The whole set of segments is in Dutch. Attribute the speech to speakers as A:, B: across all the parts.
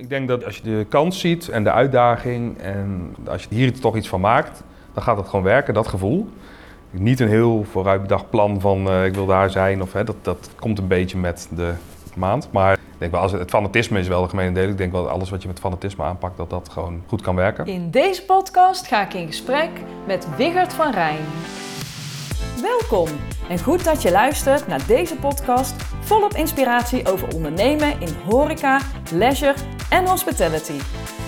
A: Ik denk dat als je de kans ziet en de uitdaging en als je hier toch iets van maakt, dan gaat het gewoon werken, dat gevoel. Niet een heel vooruitbedacht plan van uh, ik wil daar zijn of hè, dat, dat komt een beetje met de maand. Maar ik denk wel, als het, het fanatisme is wel de gemene deel. Ik denk wel dat alles wat je met fanatisme aanpakt, dat dat gewoon goed kan werken.
B: In deze podcast ga ik in gesprek met Wigert van Rijn. Welkom en goed dat je luistert naar deze podcast volop inspiratie over ondernemen in horeca, leisure en hospitality.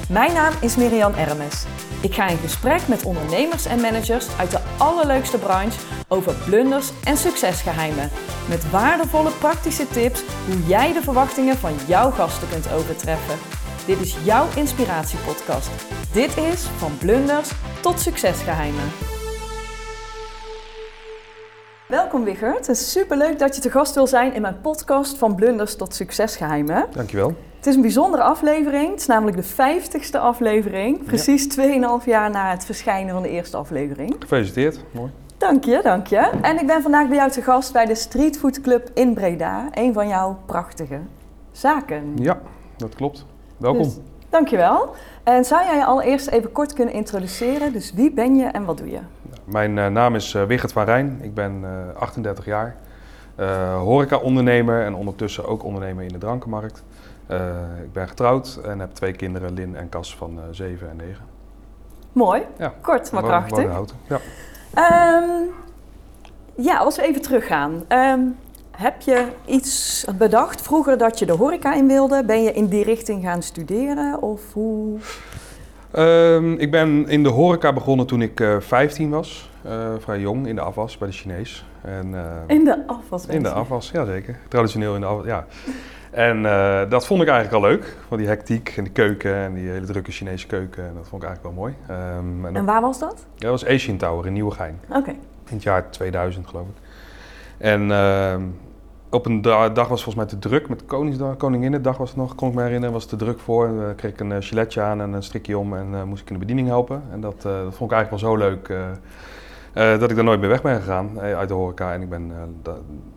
B: Mijn naam is Miriam Ermes. Ik ga in gesprek met ondernemers en managers uit de allerleukste branche over blunders en succesgeheimen. Met waardevolle praktische tips hoe jij de verwachtingen van jouw gasten kunt overtreffen. Dit is jouw inspiratiepodcast. Dit is van blunders tot succesgeheimen. Welkom Wigert. Het is superleuk dat je te gast wil zijn in mijn podcast van blunders tot succesgeheimen.
A: Dankjewel.
B: Het is een bijzondere aflevering. Het is namelijk de vijftigste aflevering. Precies 2,5 jaar na het verschijnen van de eerste aflevering.
A: Gefeliciteerd. Mooi.
B: Dank je, dank je. En ik ben vandaag bij jou te gast bij de Streetfood Club in Breda. Een van jouw prachtige zaken.
A: Ja, dat klopt. Welkom. Dus,
B: dankjewel. En zou jij je allereerst even kort kunnen introduceren? Dus wie ben je en wat doe je?
A: Mijn uh, naam is uh, Wigert van Rijn. Ik ben uh, 38 jaar. horeca-ondernemer en ondertussen ook ondernemer in de drankenmarkt. Ik ben getrouwd en heb twee kinderen, Lin en Cas van 7 en 9.
B: Mooi, ja. kort maar krachtig.
A: Ja.
B: Um, ja, als we even teruggaan. Um, heb je iets bedacht vroeger dat je de horeca in wilde? Ben je in die richting gaan studeren of hoe?
A: Um, ik ben in de horeca begonnen toen ik uh, 15 was. Uh, vrij jong, in de afwas bij de Chinees.
B: En, uh, in de afwas?
A: In de afwas, ja zeker. Traditioneel in de afwas, ja. En uh, dat vond ik eigenlijk al leuk. Van die hectiek en die keuken en die hele drukke Chinese keuken. En dat vond ik eigenlijk wel mooi.
B: Um, en, en, waar was dat?
A: Ja, dat was Asian Tower in Nieuwegein.
B: Oké. Okay.
A: In het jaar 2000 geloof ik. En ehm, op een dag was volgens mij te druk met Koningsdag, Koninginnedag was het nog, kon ik me herinneren, was te druk voor. Dan kreeg ik een uh, giletje aan en een strikje om en uh, moest ik in de bediening helpen. En dat, uh, dat vond ik eigenlijk wel zo leuk dat ik daar nooit meer weg ben gegaan uit de horeca. En ik ben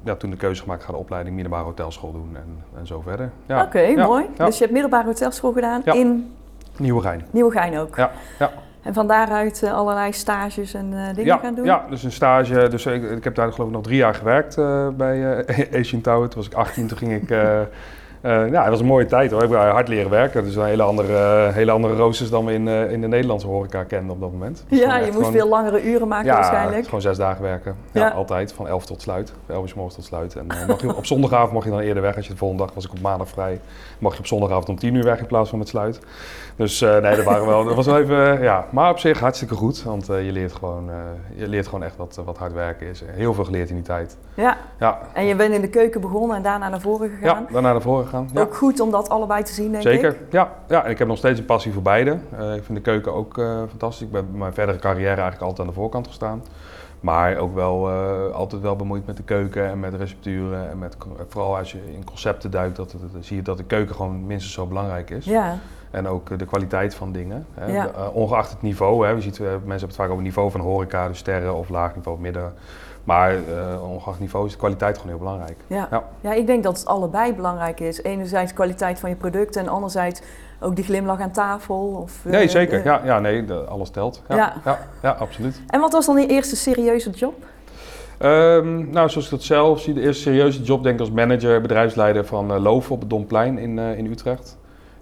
A: ja, toen de keuze gemaakt, ga de opleiding middelbare hotelschool doen en, en zo verder.
B: Ja. Oké, okay, ja, mooi. Dus je hebt middelbare hotelschool gedaan in...
A: Nieuwegein.
B: Nieuwegein ook.
A: Ja, ja.
B: En van daaruit uh, allerlei stages en dingen gaan doen?
A: Ja, dus een stage. Dus ik, ik heb daar geloof ik nog drie jaar gewerkt bij Asian Tower. Toen was ik 18, toen ging ik ja, het was een mooie tijd hoor. Ik heb hard leren werken. Dus een hele andere, uh, hele andere roosters dan we in, uh, in de Nederlandse horeca kenden op dat moment.
B: Dus ja, je moest gewoon, veel langere uren maken
A: ja,
B: waarschijnlijk.
A: gewoon zes dagen werken. Ja, ja. altijd. Van 11 tot sluit. 11 uur morgens tot sluit. En mag je, op zondagavond mocht je dan eerder weg. Als je de volgende dag was ik op maandag vrij. Mag je op zondagavond om 10 uur weg in plaats van met sluit. Dus nee, dat, waren wel, dat was wel even, ja. Maar op zich hartstikke goed. Want je, leert gewoon, je leert gewoon echt wat, wat hard werken is. Heel veel geleerd in die tijd.
B: Ja. ja. En je bent in de keuken begonnen en daarna naar voren gegaan?
A: Ja, daarna naar voren gegaan. Ja.
B: Ook goed om dat allebei te zien, denk
A: Zeker,
B: ik.
A: ja. ja. En ik heb nog steeds een passie voor beide. Ik vind de keuken ook fantastisch. Ik ben mijn verdere carrière eigenlijk altijd aan de voorkant gestaan. Maar ook wel uh, altijd wel bemoeid met de keuken en met recepturen. En met, vooral als je in concepten duikt, dat, dat, zie je dat de keuken gewoon minstens zo belangrijk is.
B: Ja.
A: En ook de kwaliteit van dingen. Hè. Ja. De, ongeacht het niveau. Hè. Je ziet, mensen hebben het vaak over niveau van horeca, dus sterren of laag niveau, midden. Maar uh, ongeacht niveau is de kwaliteit gewoon heel belangrijk.
B: Ja. Ja. ja, ik denk dat het allebei belangrijk is. Enerzijds kwaliteit van je producten en anderzijds ook die glimlach aan tafel. Of,
A: nee, zeker. Ja, ja, nee, de, alles telt. Ja, ja. Ja, ja, absoluut.
B: En wat was dan je eerste serieuze job?
A: Um, nou, zoals ik dat zelf zie, de eerste serieuze job denk ik als manager, bedrijfsleider van Loof op het Domplein in, in Utrecht.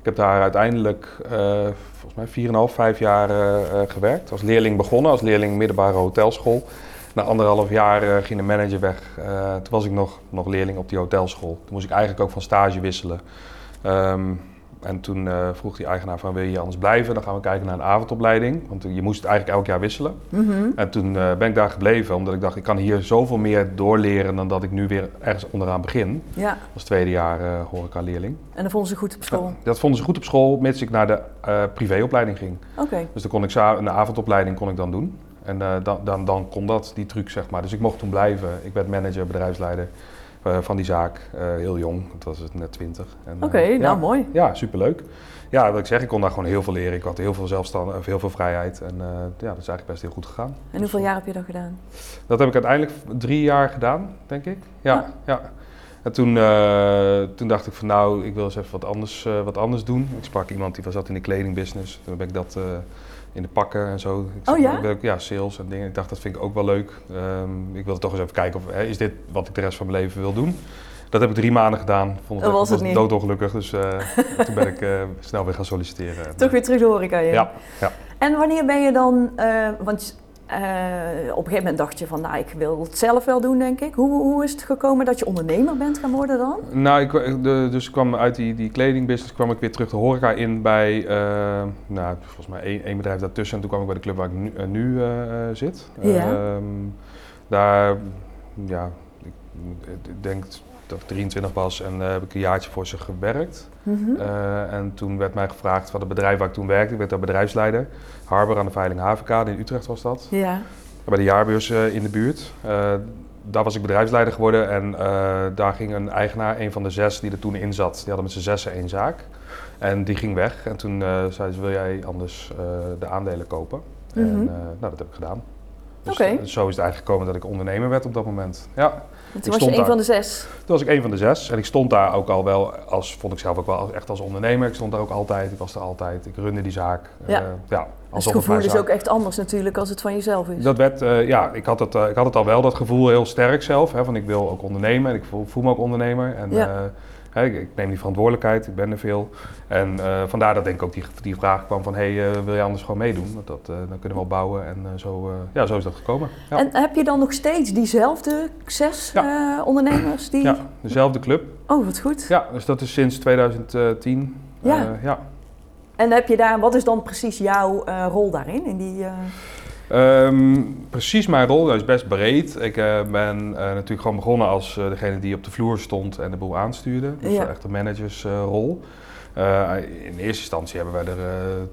A: Heb daar uiteindelijk uh, volgens mij 4,5, 5 jaar gewerkt. Als leerling begonnen, als leerling middelbare hotelschool. Na anderhalf jaar ging de manager weg. Toen was ik nog, nog leerling op die hotelschool. Toen moest ik eigenlijk ook van stage wisselen. Um, en toen uh, vroeg die eigenaar van wil je anders blijven? Dan gaan we kijken naar een avondopleiding. Want je moest eigenlijk elk jaar wisselen.
B: Mm -hmm.
A: En toen ben ik daar gebleven omdat ik dacht ik kan hier zoveel meer doorleren dan dat ik nu weer ergens onderaan begin.
B: Ja.
A: Als tweede jaar horeca leerling.
B: En dat vonden ze goed op school?
A: Ja, dat vonden ze goed op school, mits ik naar de privéopleiding ging.
B: Okay.
A: Dus dan kon ik een avondopleiding kon ik dan doen. En uh, dan, dan, dan kon dat, die truc zeg maar. Dus ik mocht toen blijven. Ik werd manager, bedrijfsleider uh, van die zaak. Uh, heel jong, het was het net twintig.
B: Oké, okay, nou
A: ja,
B: mooi.
A: Ja, superleuk. Ja, wat ik zeg, ik kon daar gewoon heel veel leren. Ik had heel veel zelfstandig, heel veel vrijheid. En ja, dat is eigenlijk best heel goed gegaan.
B: En hoeveel jaar heb je dat gedaan?
A: Dat heb ik uiteindelijk drie jaar gedaan, denk ik. Ja, ja. ja. En En toen, eh, toen dacht ik van nou, ik wil eens even wat anders, eh, wat anders doen. Ik sprak iemand die was zat in de kledingbusiness. Toen heb ik dat eh, in de pakken en zo. Ik
B: Oh ja?
A: ik ja, sales en dingen. Ik dacht dat vind ik ook wel leuk. Ehm, ik wilde toch eens even kijken of hè, is dit wat ik de rest van mijn leven wil doen. Dat heb ik drie maanden gedaan. Vond
B: Dat
A: het,
B: was het
A: was doodongelukkig. Dus eh, toen ben ik eh, snel weer gaan solliciteren. En,
B: Toch weer terug de horeca in.
A: Ja, ja.
B: En wanneer ben je dan, eh, want op een gegeven moment dacht je van, nou, ik wil het zelf wel doen, denk ik. Hoe, hoe is het gekomen dat je ondernemer bent gaan worden dan?
A: Nou, ik, de, dus ik kwam uit die, die kledingbusiness kwam ik weer terug de horeca in bij, eh, nou, volgens mij één, één bedrijf daartussen. En toen kwam ik bij de club waar ik nu, eh, nu eh, eh, zit.
B: Ja.
A: Ehm, daar, ja, ik denk dat ik 23 was en eh, heb ik een jaartje voor ze gewerkt.
B: Mhm.
A: Eh, en toen werd mij gevraagd van het bedrijf waar ik toen werkte. Ik werd daar bedrijfsleider. Harbor aan de Veiling Havenkade in Utrecht was dat
B: Ja.
A: bij de jaarbeurs eh, in de buurt. Daar was ik bedrijfsleider geworden en daar ging een eigenaar, een van de zes die er toen in zat, die hadden met z'n zessen één zaak. En die ging weg en toen zei ze, wil jij anders de aandelen kopen? En
B: Mhm.
A: nou, dat heb ik gedaan. Dus eh, zo is het eigenlijk gekomen dat ik ondernemer werd op dat moment. Ja,
B: En
A: Ik
B: toen was je
A: stond
B: een
A: daar.
B: van de zes.
A: toen was ik een van de zes en ik stond daar ook al wel als, vond ik zelf ook wel als- echt als ondernemer. Ik stond daar ook altijd, ik was er altijd, ik runde die zaak.
B: Ja.
A: Eh, ja
B: Dus
A: alsof
B: het gevoel is ook echt anders natuurlijk als het van jezelf is.
A: dat werd, eh, ja, ik had, het, ik had het al wel, dat gevoel heel sterk zelf. Hè, van ik wil ook ondernemen en ik voel, voel me ook ondernemer. En,
B: Ja.
A: Ik, neem die verantwoordelijkheid, ik ben er veel. En eh, vandaar dat denk ik ook die, die vraag kwam van, hey, eh, wil je anders gewoon meedoen? Want dat, eh, dan kunnen we wel bouwen en zo, ja, zo is dat gekomen. Ja,
B: En heb je dan nog steeds diezelfde zes ondernemers? Die...
A: ja dezelfde club.
B: Oh, wat goed.
A: Ja, dus dat is sinds 2010.
B: Ja.
A: Ja.
B: En heb je daar, wat is dan precies jouw rol daarin? In die, eh,
A: Ehm, precies mijn rol, dat is best breed. Ik eh, ben eh, natuurlijk gewoon begonnen als eh, degene die op de vloer stond en de boel aanstuurde. Dus
B: Ja.
A: echt een managersrol. In eerste instantie hebben wij er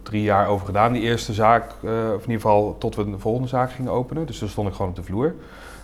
A: drie jaar over gedaan, die eerste zaak. of in ieder geval tot we de volgende zaak gingen openen. Dus toen stond ik gewoon op de vloer.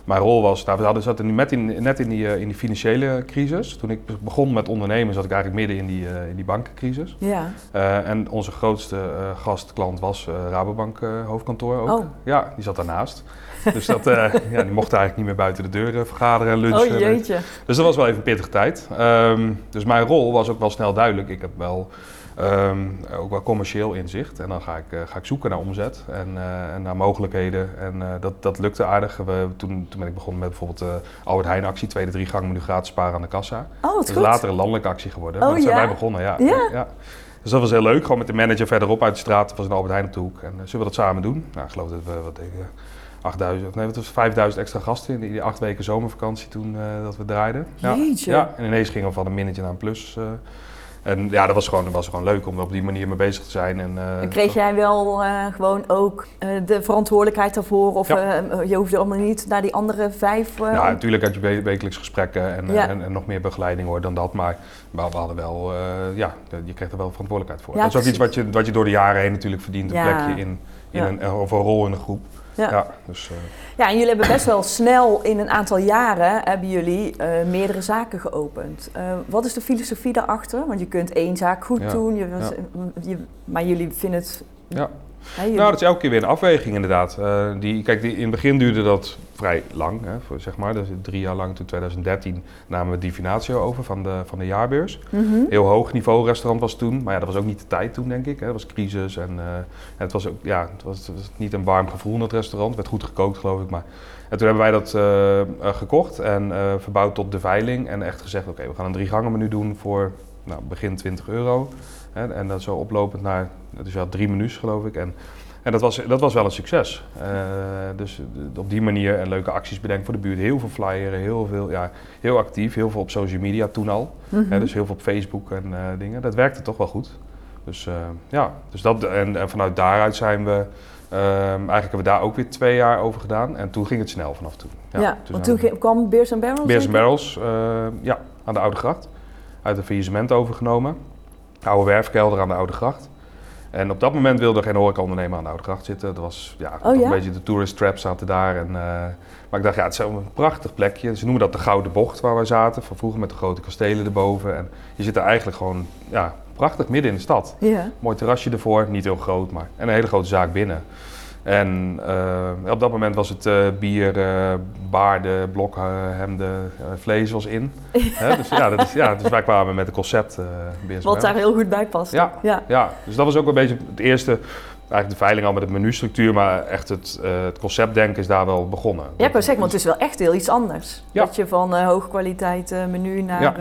A: Mijn rol was, nou, we hadden, zaten nu net in, net in, die, eh, in die financiële crisis. Toen ik begon met ondernemen zat ik eigenlijk midden in die, eh, in die bankencrisis.
B: ja.
A: Eh, en onze grootste gastklant was Rabobank hoofdkantoor ook.
B: Oh.
A: Ja, die zat daarnaast. Dus dat, ja, die mochten eigenlijk niet meer buiten de deur eh, vergaderen en lunchen.
B: Oh jeetje.
A: Dus dat was wel even een pittige tijd. Ehm, dus mijn rol was ook wel snel duidelijk. Ik heb wel ehm, ook wel commercieel inzicht. En dan ga ik, eh, ga ik zoeken naar omzet en, eh, en naar mogelijkheden. En eh, dat, dat lukte aardig. We, toen, toen ben ik begonnen met bijvoorbeeld de Albert Heijn actie. Tweede drie gang menu gratis sparen aan de kassa.
B: Oh,
A: Dat is
B: goed.
A: later een landelijke actie geworden.
B: Oh,
A: maar dat zijn wij begonnen, ja.
B: Ja?
A: Dus dat was heel leuk. Gewoon met de manager verderop uit de straat. was een Albert Heijn op de hoek. En zullen we dat samen doen? Nou, ik geloof dat we, wat denk ik, eh, 8000, of nee, het was 5000 extra gasten in die, die acht weken zomervakantie toen dat we draaiden. Ja.
B: Jeetje.
A: ja, en ineens gingen we van een minnetje naar een plus. En ja, dat was gewoon, dat was gewoon leuk om op die manier mee bezig te zijn. En, eh,
B: En kreeg jij wel eh, gewoon ook eh, de verantwoordelijkheid daarvoor? Of
A: Ja.
B: je hoefde allemaal niet naar die andere vijf...
A: Ja, natuurlijk had je we- wekelijks gesprekken en,
B: Ja.
A: en, en nog meer begeleiding hoor dan dat. Maar we we hadden wel, ja, je kreeg er wel verantwoordelijkheid voor.
B: Ja,
A: dat is ook iets wat je, wat je door de jaren heen natuurlijk verdient. Een plekje in, in een, of een rol in een groep.
B: Ja.
A: Ja, dus, eh,
B: Ja, en jullie hebben best wel snel in een aantal jaren hebben jullie eh, meerdere zaken geopend. Eh, wat is de filosofie daarachter? Want je kunt één zaak goed
A: Ja,
B: doen, je, je- maar jullie vinden het... jullie-
A: Nou, dat is elke keer weer een afweging inderdaad. Eh, die, kijk, die, in het begin duurde dat vrij lang, hè, voor, zeg maar. Dus drie jaar lang, toen 2013, namen we Divinatio over van de, van de jaarbeurs.
B: Mhm.
A: Heel hoog niveau restaurant was toen, maar ja, dat was ook niet de tijd toen, denk ik. Hè. Dat was crisis en eh, het was ook, ja, het was, het was niet een warm gevoel in het restaurant. Het werd goed gekookt, geloof ik. Maar en toen hebben wij dat eh, eh, gekocht en eh, verbouwd tot de veiling. En echt gezegd, oké, we gaan een drie gangen menu doen voor nou, begin 20 euro. Hè, en dat zo oplopend naar, dus ja, drie menus, geloof ik. En, en dat, was, dat was wel een succes. Eh, dus op die manier en leuke acties bedenken voor de buurt. Heel veel flyeren, heel veel, ja, heel actief. Heel veel op social media toen al. Hè, dus heel veel op Facebook en eh, dingen. Dat werkte toch wel goed. Dus eh, ja, dus dat, en, en vanuit daaruit zijn we... ehm, eigenlijk hebben we daar ook weer twee jaar over gedaan. En toen ging het snel vanaf toen.
B: Ja,
A: toen
B: want toen
A: we-
B: kwam Beers Barrels?
A: Beers? Barrels, ja, aan de Oude Gracht. Uit een faillissement overgenomen. Oude werfkelder aan de Oude Gracht. En op dat moment wilde er geen horecaondernemer aan de Oude Gracht zitten. Dat was ja,
B: Oh ja?
A: een beetje de tourist traps zaten daar. En, eh, maar ik dacht, ja, het is wel een prachtig plekje. Ze noemen dat de Gouden Bocht waar wij zaten. Van vroeger met de grote kastelen erboven. En je zit er eigenlijk gewoon ja, prachtig midden in de stad.
B: Ja.
A: Mooi terrasje ervoor, niet heel groot, maar en een hele grote zaak binnen. En uh, op dat moment was het uh, bier, uh, baarden, blokhemden, vlees was in. Dus, ja, dat is, ja, dus wij kwamen met een concept.
B: Wat daar heel goed bij past.
A: Ja, ja. ja, dus dat was ook een beetje het eerste eigenlijk de veiling al met het menustructuur, maar echt het, uh, het conceptdenken is daar wel begonnen.
B: Ja, ik zeggen, want het is wel echt heel iets anders. Ja. Dat je van uh, hoogkwaliteit uh, menu naar...
A: Ja,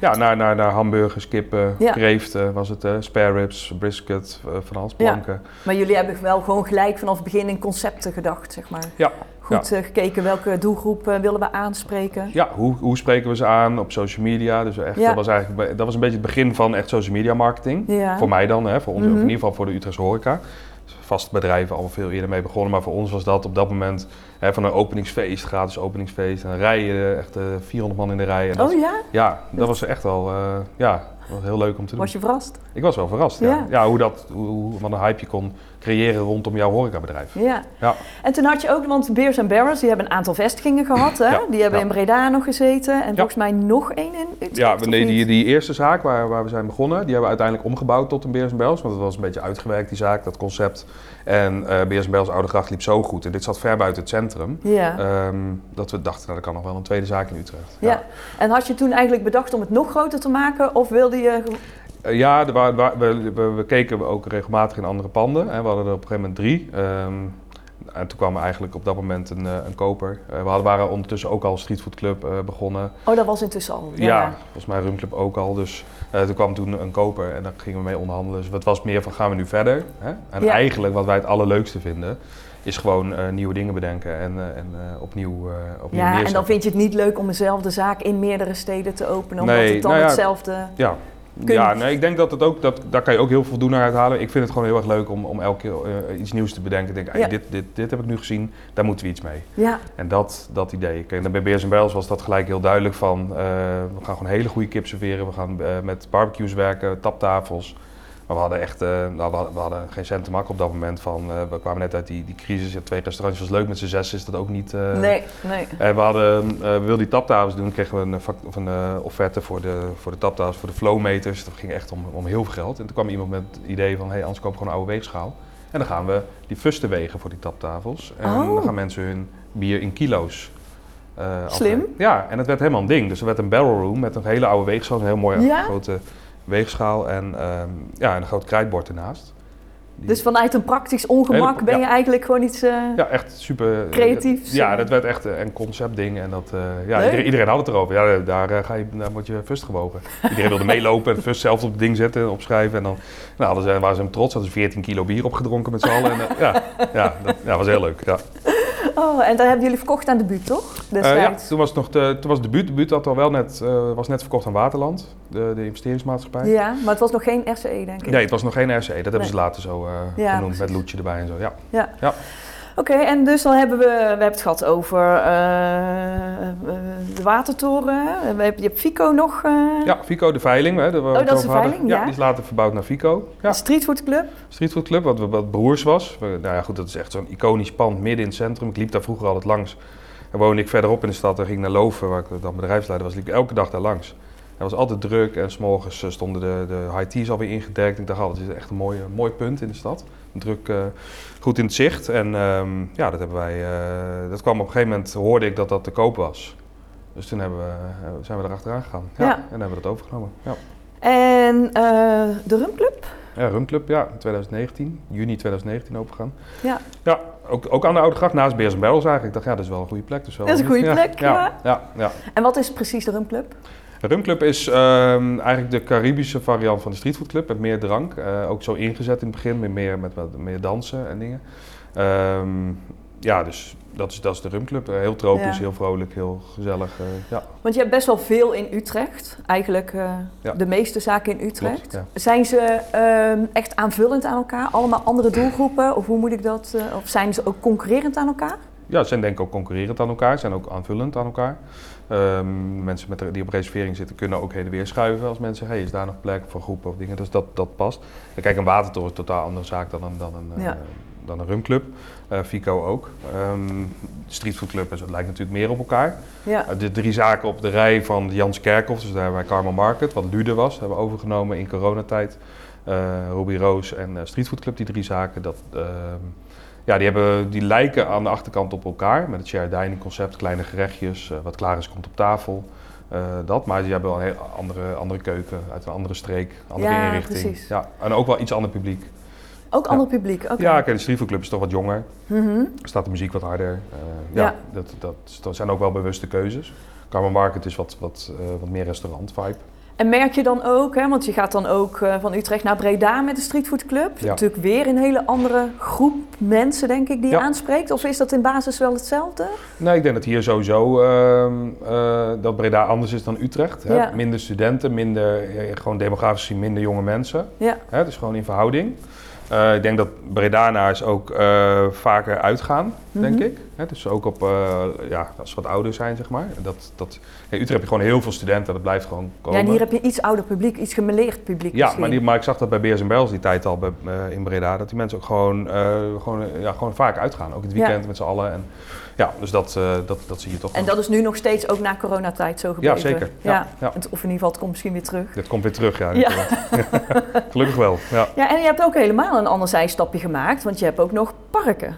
A: ja naar, naar, naar hamburgers, kippen, ja. kreeften was het, spare ribs, brisket, van alles, planken.
B: Ja. Maar jullie hebben wel gewoon gelijk vanaf het begin in concepten gedacht, zeg maar.
A: Ja.
B: Goed gekeken welke doelgroep willen we aanspreken.
A: Ja, hoe, hoe spreken we ze aan op social media? Dus echt, dat, was eigenlijk, dat was een beetje het begin van echt social media marketing. Voor mij dan, hè, voor ons, mm -hmm. in ieder geval voor de Utrechtse horeca vaste bedrijven al veel eerder mee begonnen. Maar voor ons was dat op dat moment hè, van een openingsfeest, gratis openingsfeest. En dan rijden echt uh, 400 man in de rij. En
B: oh ja?
A: Ja, dat was echt wel, uh, ja, was heel leuk om te doen.
B: Was je verrast?
A: Ik was wel verrast, ja. Ja, ja hoe dat, hoe, wat een hype je kon creëren rondom jouw horecabedrijf.
B: Ja. ja. En toen had je ook, want Beers Barrels, die hebben een aantal vestigingen gehad. Hè? Ja. Die hebben in Breda nog gezeten en volgens mij nog één in Utrecht.
A: Ja, nee, die, die eerste zaak waar, waar we zijn begonnen, die hebben we uiteindelijk omgebouwd tot een Beers Barrels. Want het was een beetje uitgewerkt, die zaak, dat concept. En uh, Beers Barrels Oude Gracht liep zo goed. En dit zat ver buiten het centrum. Ja. Um, dat we dachten, nou, dat kan nog wel een tweede zaak in Utrecht.
B: Ja. En had je toen eigenlijk bedacht om het nog groter te maken? Of wilde je
A: uh, ja, waren, we, we, we, keken ook regelmatig in andere panden. Hè. We hadden er op een gegeven moment drie. Um, en toen kwam er eigenlijk op dat moment een, een koper. Uh, we hadden, waren ondertussen ook al Streetfood Club uh, begonnen.
B: Oh, dat was intussen al?
A: Ja, ja volgens mij Rumclub ook al. Dus toen kwam toen een koper en daar gingen we mee onderhandelen. Dus het was meer van gaan we nu verder? Hè? En ja. eigenlijk wat wij het allerleukste vinden is gewoon uh, nieuwe dingen bedenken en, uh, en uh, opnieuw, opnieuw
B: Ja, en dan vind je het niet leuk om dezelfde zaak in meerdere steden te openen, omdat nee, het dan nou ja, hetzelfde...
A: Ja, ja, nee, ik denk dat het ook, dat, daar kan je ook heel veel voldoening uit halen. Ik vind het gewoon heel erg leuk om, om elke keer iets nieuws te bedenken. Denk, ja. dit, dit, dit heb ik nu gezien, daar moeten we iets mee.
B: Ja.
A: En dat, dat idee. Kijk, bij Beers Bells was dat gelijk heel duidelijk van, we gaan gewoon hele goede kip serveren. We gaan met barbecues werken, taptafels. Maar we hadden echt, uh, nou, we, hadden, we, hadden, geen cent te maken op dat moment. Van, uh, we kwamen net uit die, die crisis. Ja, twee restaurantjes was leuk, met z'n zes is dat ook niet. Uh,
B: nee, nee.
A: En we hadden, we wilden die taptafels doen, kregen we een, of een offerte voor de, voor de taptafels, voor de flowmeters. Dat ging echt om, om heel veel geld. En toen kwam iemand met het idee van, hé, hey, anders koop gewoon een oude weegschaal. En dan gaan we die fusten wegen voor die taptafels. En
B: oh.
A: dan gaan mensen hun bier in kilo's
B: Slim.
A: Ja, en het werd helemaal een ding. Dus er werd een barrel room met een hele oude weegschaal, een heel mooi
B: ja?
A: grote weegschaal en, um, ja, en een groot krijtbord ernaast.
B: Die dus vanuit een praktisch ongemak Hele, ben je eigenlijk gewoon iets uh,
A: Ja, echt super...
B: Creatiefs.
A: ja, dat werd echt een conceptding en dat... Uh, ja, iedereen, iedereen, had het erover. Ja, daar, uh, ga je, daar word je fust gewogen. iedereen wilde meelopen en fust zelf op het ding zetten, opschrijven. En dan nou, waren ze hem trots, hadden ze 14 kilo bier opgedronken met z'n allen. En, ja, ja, dat ja, was heel leuk, ja.
B: Oh, en daar hebben jullie verkocht aan de buurt, toch?
A: Uh, ja, toen was, het nog de, toen was de buurt. De buurt had al wel net, uh, was net verkocht aan Waterland, de, de investeringsmaatschappij.
B: Ja, maar het was nog geen RCE, denk ik.
A: Nee, het was nog geen RCE. Dat hebben nee. ze later zo uh, ja, genoemd, precies. met Loetje erbij en zo. Ja.
B: ja. ja. Oké, okay, en dus dan hebben we, we hebben het gehad over uh, de watertoren. We hebben, je hebt Fico nog. Uh...
A: Ja, Fico de veiling. Hè,
B: oh, dat is de veiling, ja.
A: ja. Die is later verbouwd naar Fico. Ja.
B: De Streetfood Club.
A: Streetfood Club, wat, wat broers was. Nou ja, goed, dat is echt zo'n iconisch pand midden in het centrum. Ik liep daar vroeger altijd langs. En woonde ik verderop in de stad en ging naar Loven, waar ik dan bedrijfsleider was, liep ik elke dag daar langs. Het was altijd druk en s'morgens stonden de, de high teas alweer ingedekt. Ik dacht, oh, dat is echt een mooi, mooi punt in de stad. Druk, uh, goed in het zicht. En um, ja, dat hebben wij. Uh, dat kwam op een gegeven moment, hoorde ik dat dat te koop was. Dus toen hebben we, zijn we erachteraan gegaan. Ja,
B: ja.
A: En hebben we dat overgenomen. Ja.
B: En uh, de Rumclub?
A: Ja, Rumclub, ja, in 2019, juni 2019 overgegaan.
B: Ja.
A: Ja, ook, ook aan de Oude Gracht, naast Beers en Barrels eigenlijk. Ik dacht, ja, dat is wel een goede plek. Dus wel
B: dat is een goede plek, ja.
A: Ja, ja, ja.
B: En wat is precies de Rumclub?
A: Rumclub is um, eigenlijk de Caribische variant van de Streetfood Club met meer drank. Uh, ook zo ingezet in het begin, met meer, met wat meer dansen en dingen. Um, ja, dus dat is, dat is de Rumclub. Uh, heel tropisch, ja. heel vrolijk, heel gezellig. Uh, ja.
B: Want je hebt best wel veel in Utrecht. Eigenlijk uh, ja. de meeste zaken in Utrecht.
A: Klopt,
B: zijn ze um, echt aanvullend aan elkaar? Allemaal andere doelgroepen? Of hoe moet ik dat? of zijn ze ook concurrerend aan elkaar?
A: Ja, ze zijn denk ik ook concurrerend aan elkaar. Ze zijn ook aanvullend aan elkaar. Um, mensen met, die op reservering zitten kunnen ook heen en weer schuiven als mensen zeggen, hey, is daar nog plek voor groepen of dingen. Dus dat, dat past. En kijk, een watertoren is een totaal andere zaak dan een, dan een,
B: ja.
A: uh, dan een rumclub. Uh, Fico ook. Um, Streetfood Club en zo, lijkt natuurlijk meer op elkaar.
B: Ja.
A: Uh, de drie zaken op de rij van Jans Kerkhoff, dus daar wij Carmel Market, wat Lude was, hebben we overgenomen in coronatijd. Ruby Roos en Streetfood Club, die drie zaken, dat... ja, die, hebben, die lijken aan de achterkant op elkaar met het shared dining concept, kleine gerechtjes, eh, wat klaar is komt op tafel. eh, dat, maar die hebben wel een heel andere, andere keuken, uit een andere streek, andere
B: Ja,
A: inrichting.
B: precies.
A: Ja, en ook wel iets ander publiek.
B: Ook
A: Ja.
B: ander publiek. Oké.
A: Ja, kijk, de streetfoodclub is toch wat jonger,
B: Mhm.
A: staat de muziek wat harder. Eh, ja,
B: Ja.
A: Dat, dat, dat zijn ook wel bewuste keuzes. Karma Market is wat, wat, wat meer restaurant vibe.
B: En merk je dan ook, hè, want je gaat dan ook eh, van Utrecht naar Breda met de Streetfood Club.
A: Ja.
B: Natuurlijk weer een hele andere groep mensen, denk ik, die je aanspreekt. Of is dat in basis wel hetzelfde?
A: Nee, ik denk dat hier sowieso ehm, eh, dat Breda anders is dan Utrecht. Hè?
B: Ja.
A: Minder studenten, minder, eh, gewoon demografisch minder jonge mensen.
B: Ja.
A: Hè? Dus gewoon in verhouding. Eh, ik denk dat Bredanaars ook eh, vaker uitgaan, denk
B: Mhm.
A: ik. Hè? Dus ook op, eh, ja, als ze wat ouder zijn, zeg maar. Dat, dat, in Utrecht heb je gewoon heel veel studenten, dat blijft gewoon komen.
B: Ja, en hier heb je iets ouder publiek, iets gemeleerd publiek
A: Ja, maar, die, maar ik zag dat bij Beers en Bels die tijd al bij, in Breda, dat die mensen ook gewoon, gewoon, ja, gewoon vaak uitgaan. Ook in het
B: Ja.
A: weekend met z'n allen. En, ja, dus dat, eh, dat, dat zie je toch
B: En dat is nu nog steeds ook na coronatijd zo
A: Ja,
B: gebleven?
A: zeker.
B: Ja.
A: Ja, ja.
B: Het- Of in ieder geval, het komt misschien weer terug.
A: Dit komt weer terug, ja.
B: Ja.
A: Gelukkig wel, ja.
B: Ja, en je hebt ook helemaal een ander zijstapje gemaakt, want je hebt ook nog parken.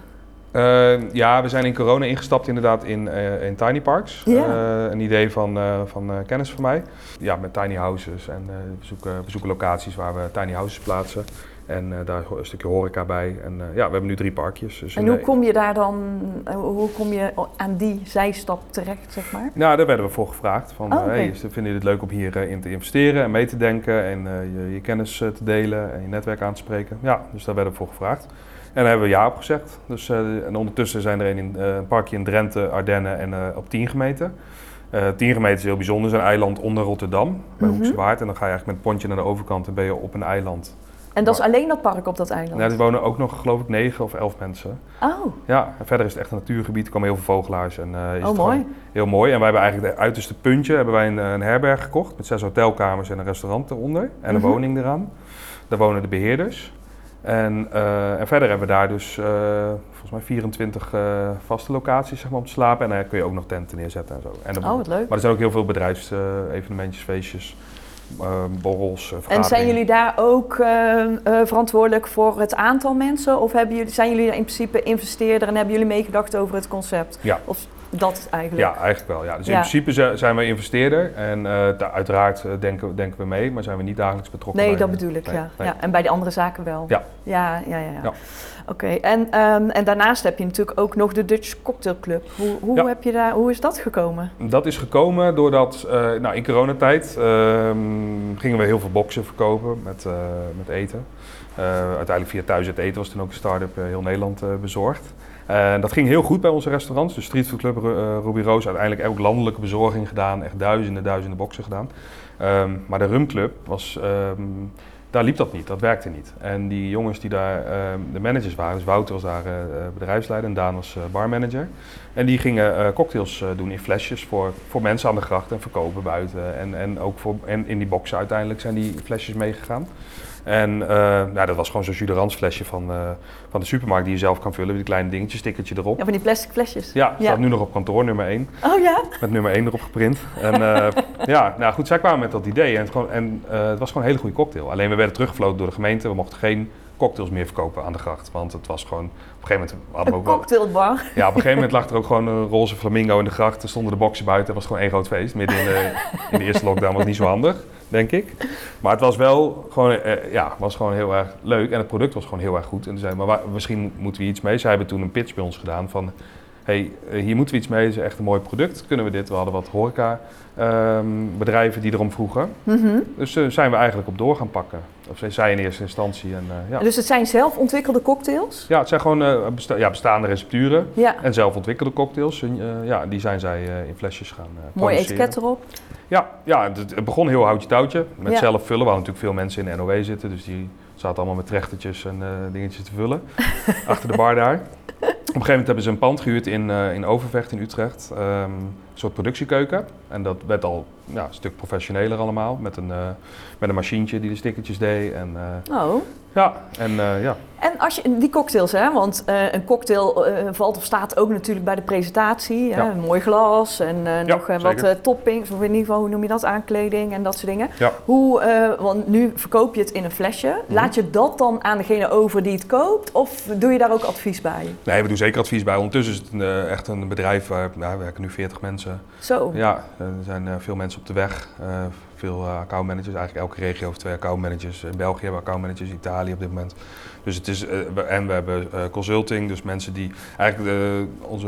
A: Eh, ja, we zijn in corona ingestapt inderdaad in, eh, in tiny parks.
B: Ja.
A: Een idee van, van kennis van mij. Ja, met tiny houses en we, zoeken, we zoeken locaties waar we tiny houses plaatsen. En eh, daar een stukje horeca bij. En eh, ja, we hebben nu drie parkjes. Dus
B: En hoe kom je daar dan, eh, hoe kom je aan die zijstap terecht, zeg maar?
A: Nou, daar werden we voor gevraagd. Van,
B: Oh,
A: hey, vinden jullie het leuk om hierin in te investeren en mee te denken en je, je kennis te delen en je netwerk aan te spreken? Ja, dus daar werden we voor gevraagd. En daar hebben we ja op gezegd. Dus, en ondertussen zijn er een, in, een parkje in Drenthe, Ardennen en op 10 gemeenten. Eh 10 gemeenten is heel bijzonder. Is een eiland onder Rotterdam, bij
B: Mhm.
A: Hoekse Waard. En dan ga je eigenlijk met het pontje naar de overkant en ben je op een eiland.
B: En dat is alleen dat park op dat eiland?
A: Nou, er wonen ook nog, geloof ik, 9 of 11 mensen.
B: Oh,
A: Ja, en verder is het echt een natuurgebied. Er komen heel veel vogelaars. En, eh, is
B: oh
A: het
B: mooi.
A: heel mooi. En wij hebben eigenlijk het uiterste puntje hebben wij een, eh, een herberg gekocht met zes hotelkamers en een restaurant eronder en een
B: Mhm.
A: woning eraan. Daar wonen de beheerders. En, eh, en verder hebben we daar dus volgens mij 24 eh, vaste locaties zeg maar, om te slapen. En daar kun je ook nog tenten neerzetten en zo. En dan-
B: Oh, wat leuk.
A: Maar er zijn ook heel veel bedrijfsevenementjes, feestjes, borrels, eh,
B: En zijn jullie daar ook eh, eh, verantwoordelijk voor het aantal mensen? Of hebben jullie, zijn jullie in principe investeerder en hebben jullie meegedacht over het concept?
A: Ja.
B: Of dat eigenlijk?
A: Ja, eigenlijk wel. Ja. Dus in principe zi- zijn we investeerder en eh, uiteraard eh, denken, denken we mee, maar zijn we niet dagelijks betrokken.
B: Nee,
A: bij,
B: dat bedoel ik,
A: nee,
B: ja.
A: nee.
B: ja. En bij de andere zaken wel?
A: Ja.
B: Ja, ja, ja. ja.
A: Ja.
B: Oké, en, ehm, en daarnaast heb je natuurlijk ook nog de Dutch Cocktail Club. Hoe, hoe,
A: Ja.
B: heb je daar, hoe is dat gekomen?
A: Dat is gekomen doordat eh, nou, in coronatijd ehm, gingen we heel veel boxen verkopen met, met eten. Uiteindelijk via Thuis het Eten was toen ook een start-up heel Nederland bezorgd. En dat ging heel goed bij onze restaurants. Dus Street Food Club, eh, Ruby Roos, uiteindelijk ook landelijke bezorging gedaan. Echt duizenden, duizenden boxen gedaan. Ehm, maar de Rum Club was... ehm, daar liep dat niet, dat werkte niet. En die jongens die daar ehm, de managers waren, dus Wouter was daar eh, eh, bedrijfsleider en Daan was eh, barmanager. En die gingen eh, cocktails eh, doen in flesjes voor, voor mensen aan de gracht en verkopen buiten. En, en ook voor, en in die boxen uiteindelijk zijn die flesjes meegegaan. En eh, nou, dat was gewoon zo'n Juderans flesje van, eh, van de supermarkt die je zelf kan vullen. Met die kleine dingetjes, stickertje erop.
B: Ja, van die plastic flesjes.
A: Ja, staat nu nog op kantoor, nummer 1.
B: Oh ja?
A: Met nummer 1 erop geprint. En eh, ja, nou goed, zij kwamen met dat idee. En, het, gewoon, en het was gewoon een hele goede cocktail. Alleen we werden teruggefloten door de gemeente. We mochten geen cocktails meer verkopen aan de gracht. Want het was gewoon, op een gegeven moment hadden we
B: Een
A: ook wel...
B: cocktailbar.
A: Ja, op een gegeven moment lag er ook gewoon een roze flamingo in de gracht. Er stonden de boksen buiten. Het was gewoon één groot feest. Midden in de, in de eerste lockdown was het niet zo handig, denk ik. Maar het was wel gewoon, eh, ja, was gewoon heel erg leuk. En het product was gewoon heel erg goed. En toen we, maar misschien moeten we iets mee. Zij hebben toen een pitch bij ons gedaan van... hey, eh, hier moeten we iets mee. Het is echt een mooi product. Kunnen we dit? We hadden wat horeca ehm, bedrijven die erom vroegen.
B: Mhm.
A: Dus eh, zijn we eigenlijk op door gaan pakken. Of zij- in eerste instantie. En, eh, ja.
B: Dus het zijn zelf ontwikkelde cocktails?
A: ja, het zijn gewoon eh, besta- ja, bestaande recepturen.
B: Ja.
A: En zelf ontwikkelde cocktails, ja, die zijn zij in flesjes gaan
B: Mooi
A: produceren.
B: etiket erop.
A: Ja, ja het, het begon heel houtje touwtje. Met
B: Ja.
A: zelf vullen. We hadden natuurlijk veel mensen in de NOW zitten. Dus die zaten allemaal met trechtertjes en dingetjes te vullen. achter de bar daar. Op een gegeven moment hebben ze een pand gehuurd in, eh, in Overvecht in Utrecht. Ehm, een soort productiekeuken. En dat werd al ja, een stuk professioneler allemaal. Met een, eh, met een machientje die de stickertjes deed. En, eh,
B: Oh.
A: ja, en ja.
B: En als je, die cocktails, hè, want een cocktail valt of staat ook natuurlijk bij de presentatie. Hè. Een mooi glas en
A: Ja,
B: nog wat toppings, of in ieder geval, hoe noem je dat, aankleding en dat soort dingen.
A: Ja.
B: Hoe, want nu verkoop je het in een flesje.
A: Mhm.
B: Laat je dat dan aan degene over die het koopt? Of doe je daar ook advies bij?
A: Nee, we doen zeker advies bij. Ondertussen is het een, eh, echt een bedrijf waar nou, we werken nu 40 mensen.
B: Zo.
A: Ja, er zijn eh, veel mensen op de weg. eh, veel eh, accountmanagers. Eigenlijk elke regio heeft twee accountmanagers. In België hebben we accountmanagers, Italië op dit moment. Dus het is, eh, en we hebben eh, consulting, dus mensen die eigenlijk de, onze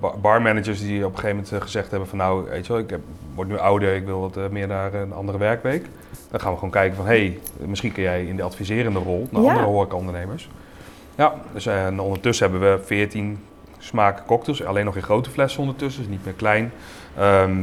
A: ba- barmanagers die op een gegeven moment eh, gezegd hebben van nou, weet je wel, ik heb, word nu ouder, ik wil wat eh, meer naar een andere werkweek. Dan gaan we gewoon kijken van hé, hey, misschien kun jij in de adviserende rol naar
B: Ja.
A: andere horecaondernemers. Ja, dus eh, en ondertussen hebben we 14 smaken cocktails, alleen nog in grote flessen ondertussen, dus niet meer klein. Ehm,